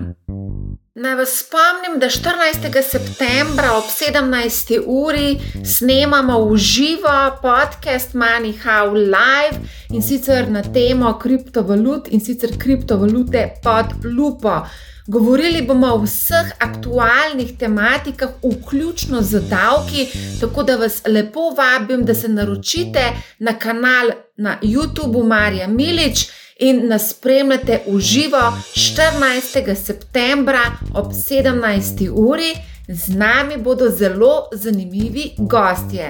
Naj vas spomnim, da 14. septembra ob 17. uri snemamo v živo podcast Money How Live in sicer na temo kriptovalut in sicer kriptovalute pod lupo. Govorili bomo o vseh aktualnih tematikah, vključno z davki, tako da vas lepo vabim, da se naročite na kanal na YouTubu Marija Milič in nas spremljate v živo 14. septembra ob 17. uri. Z nami bodo zelo zanimivi gostje.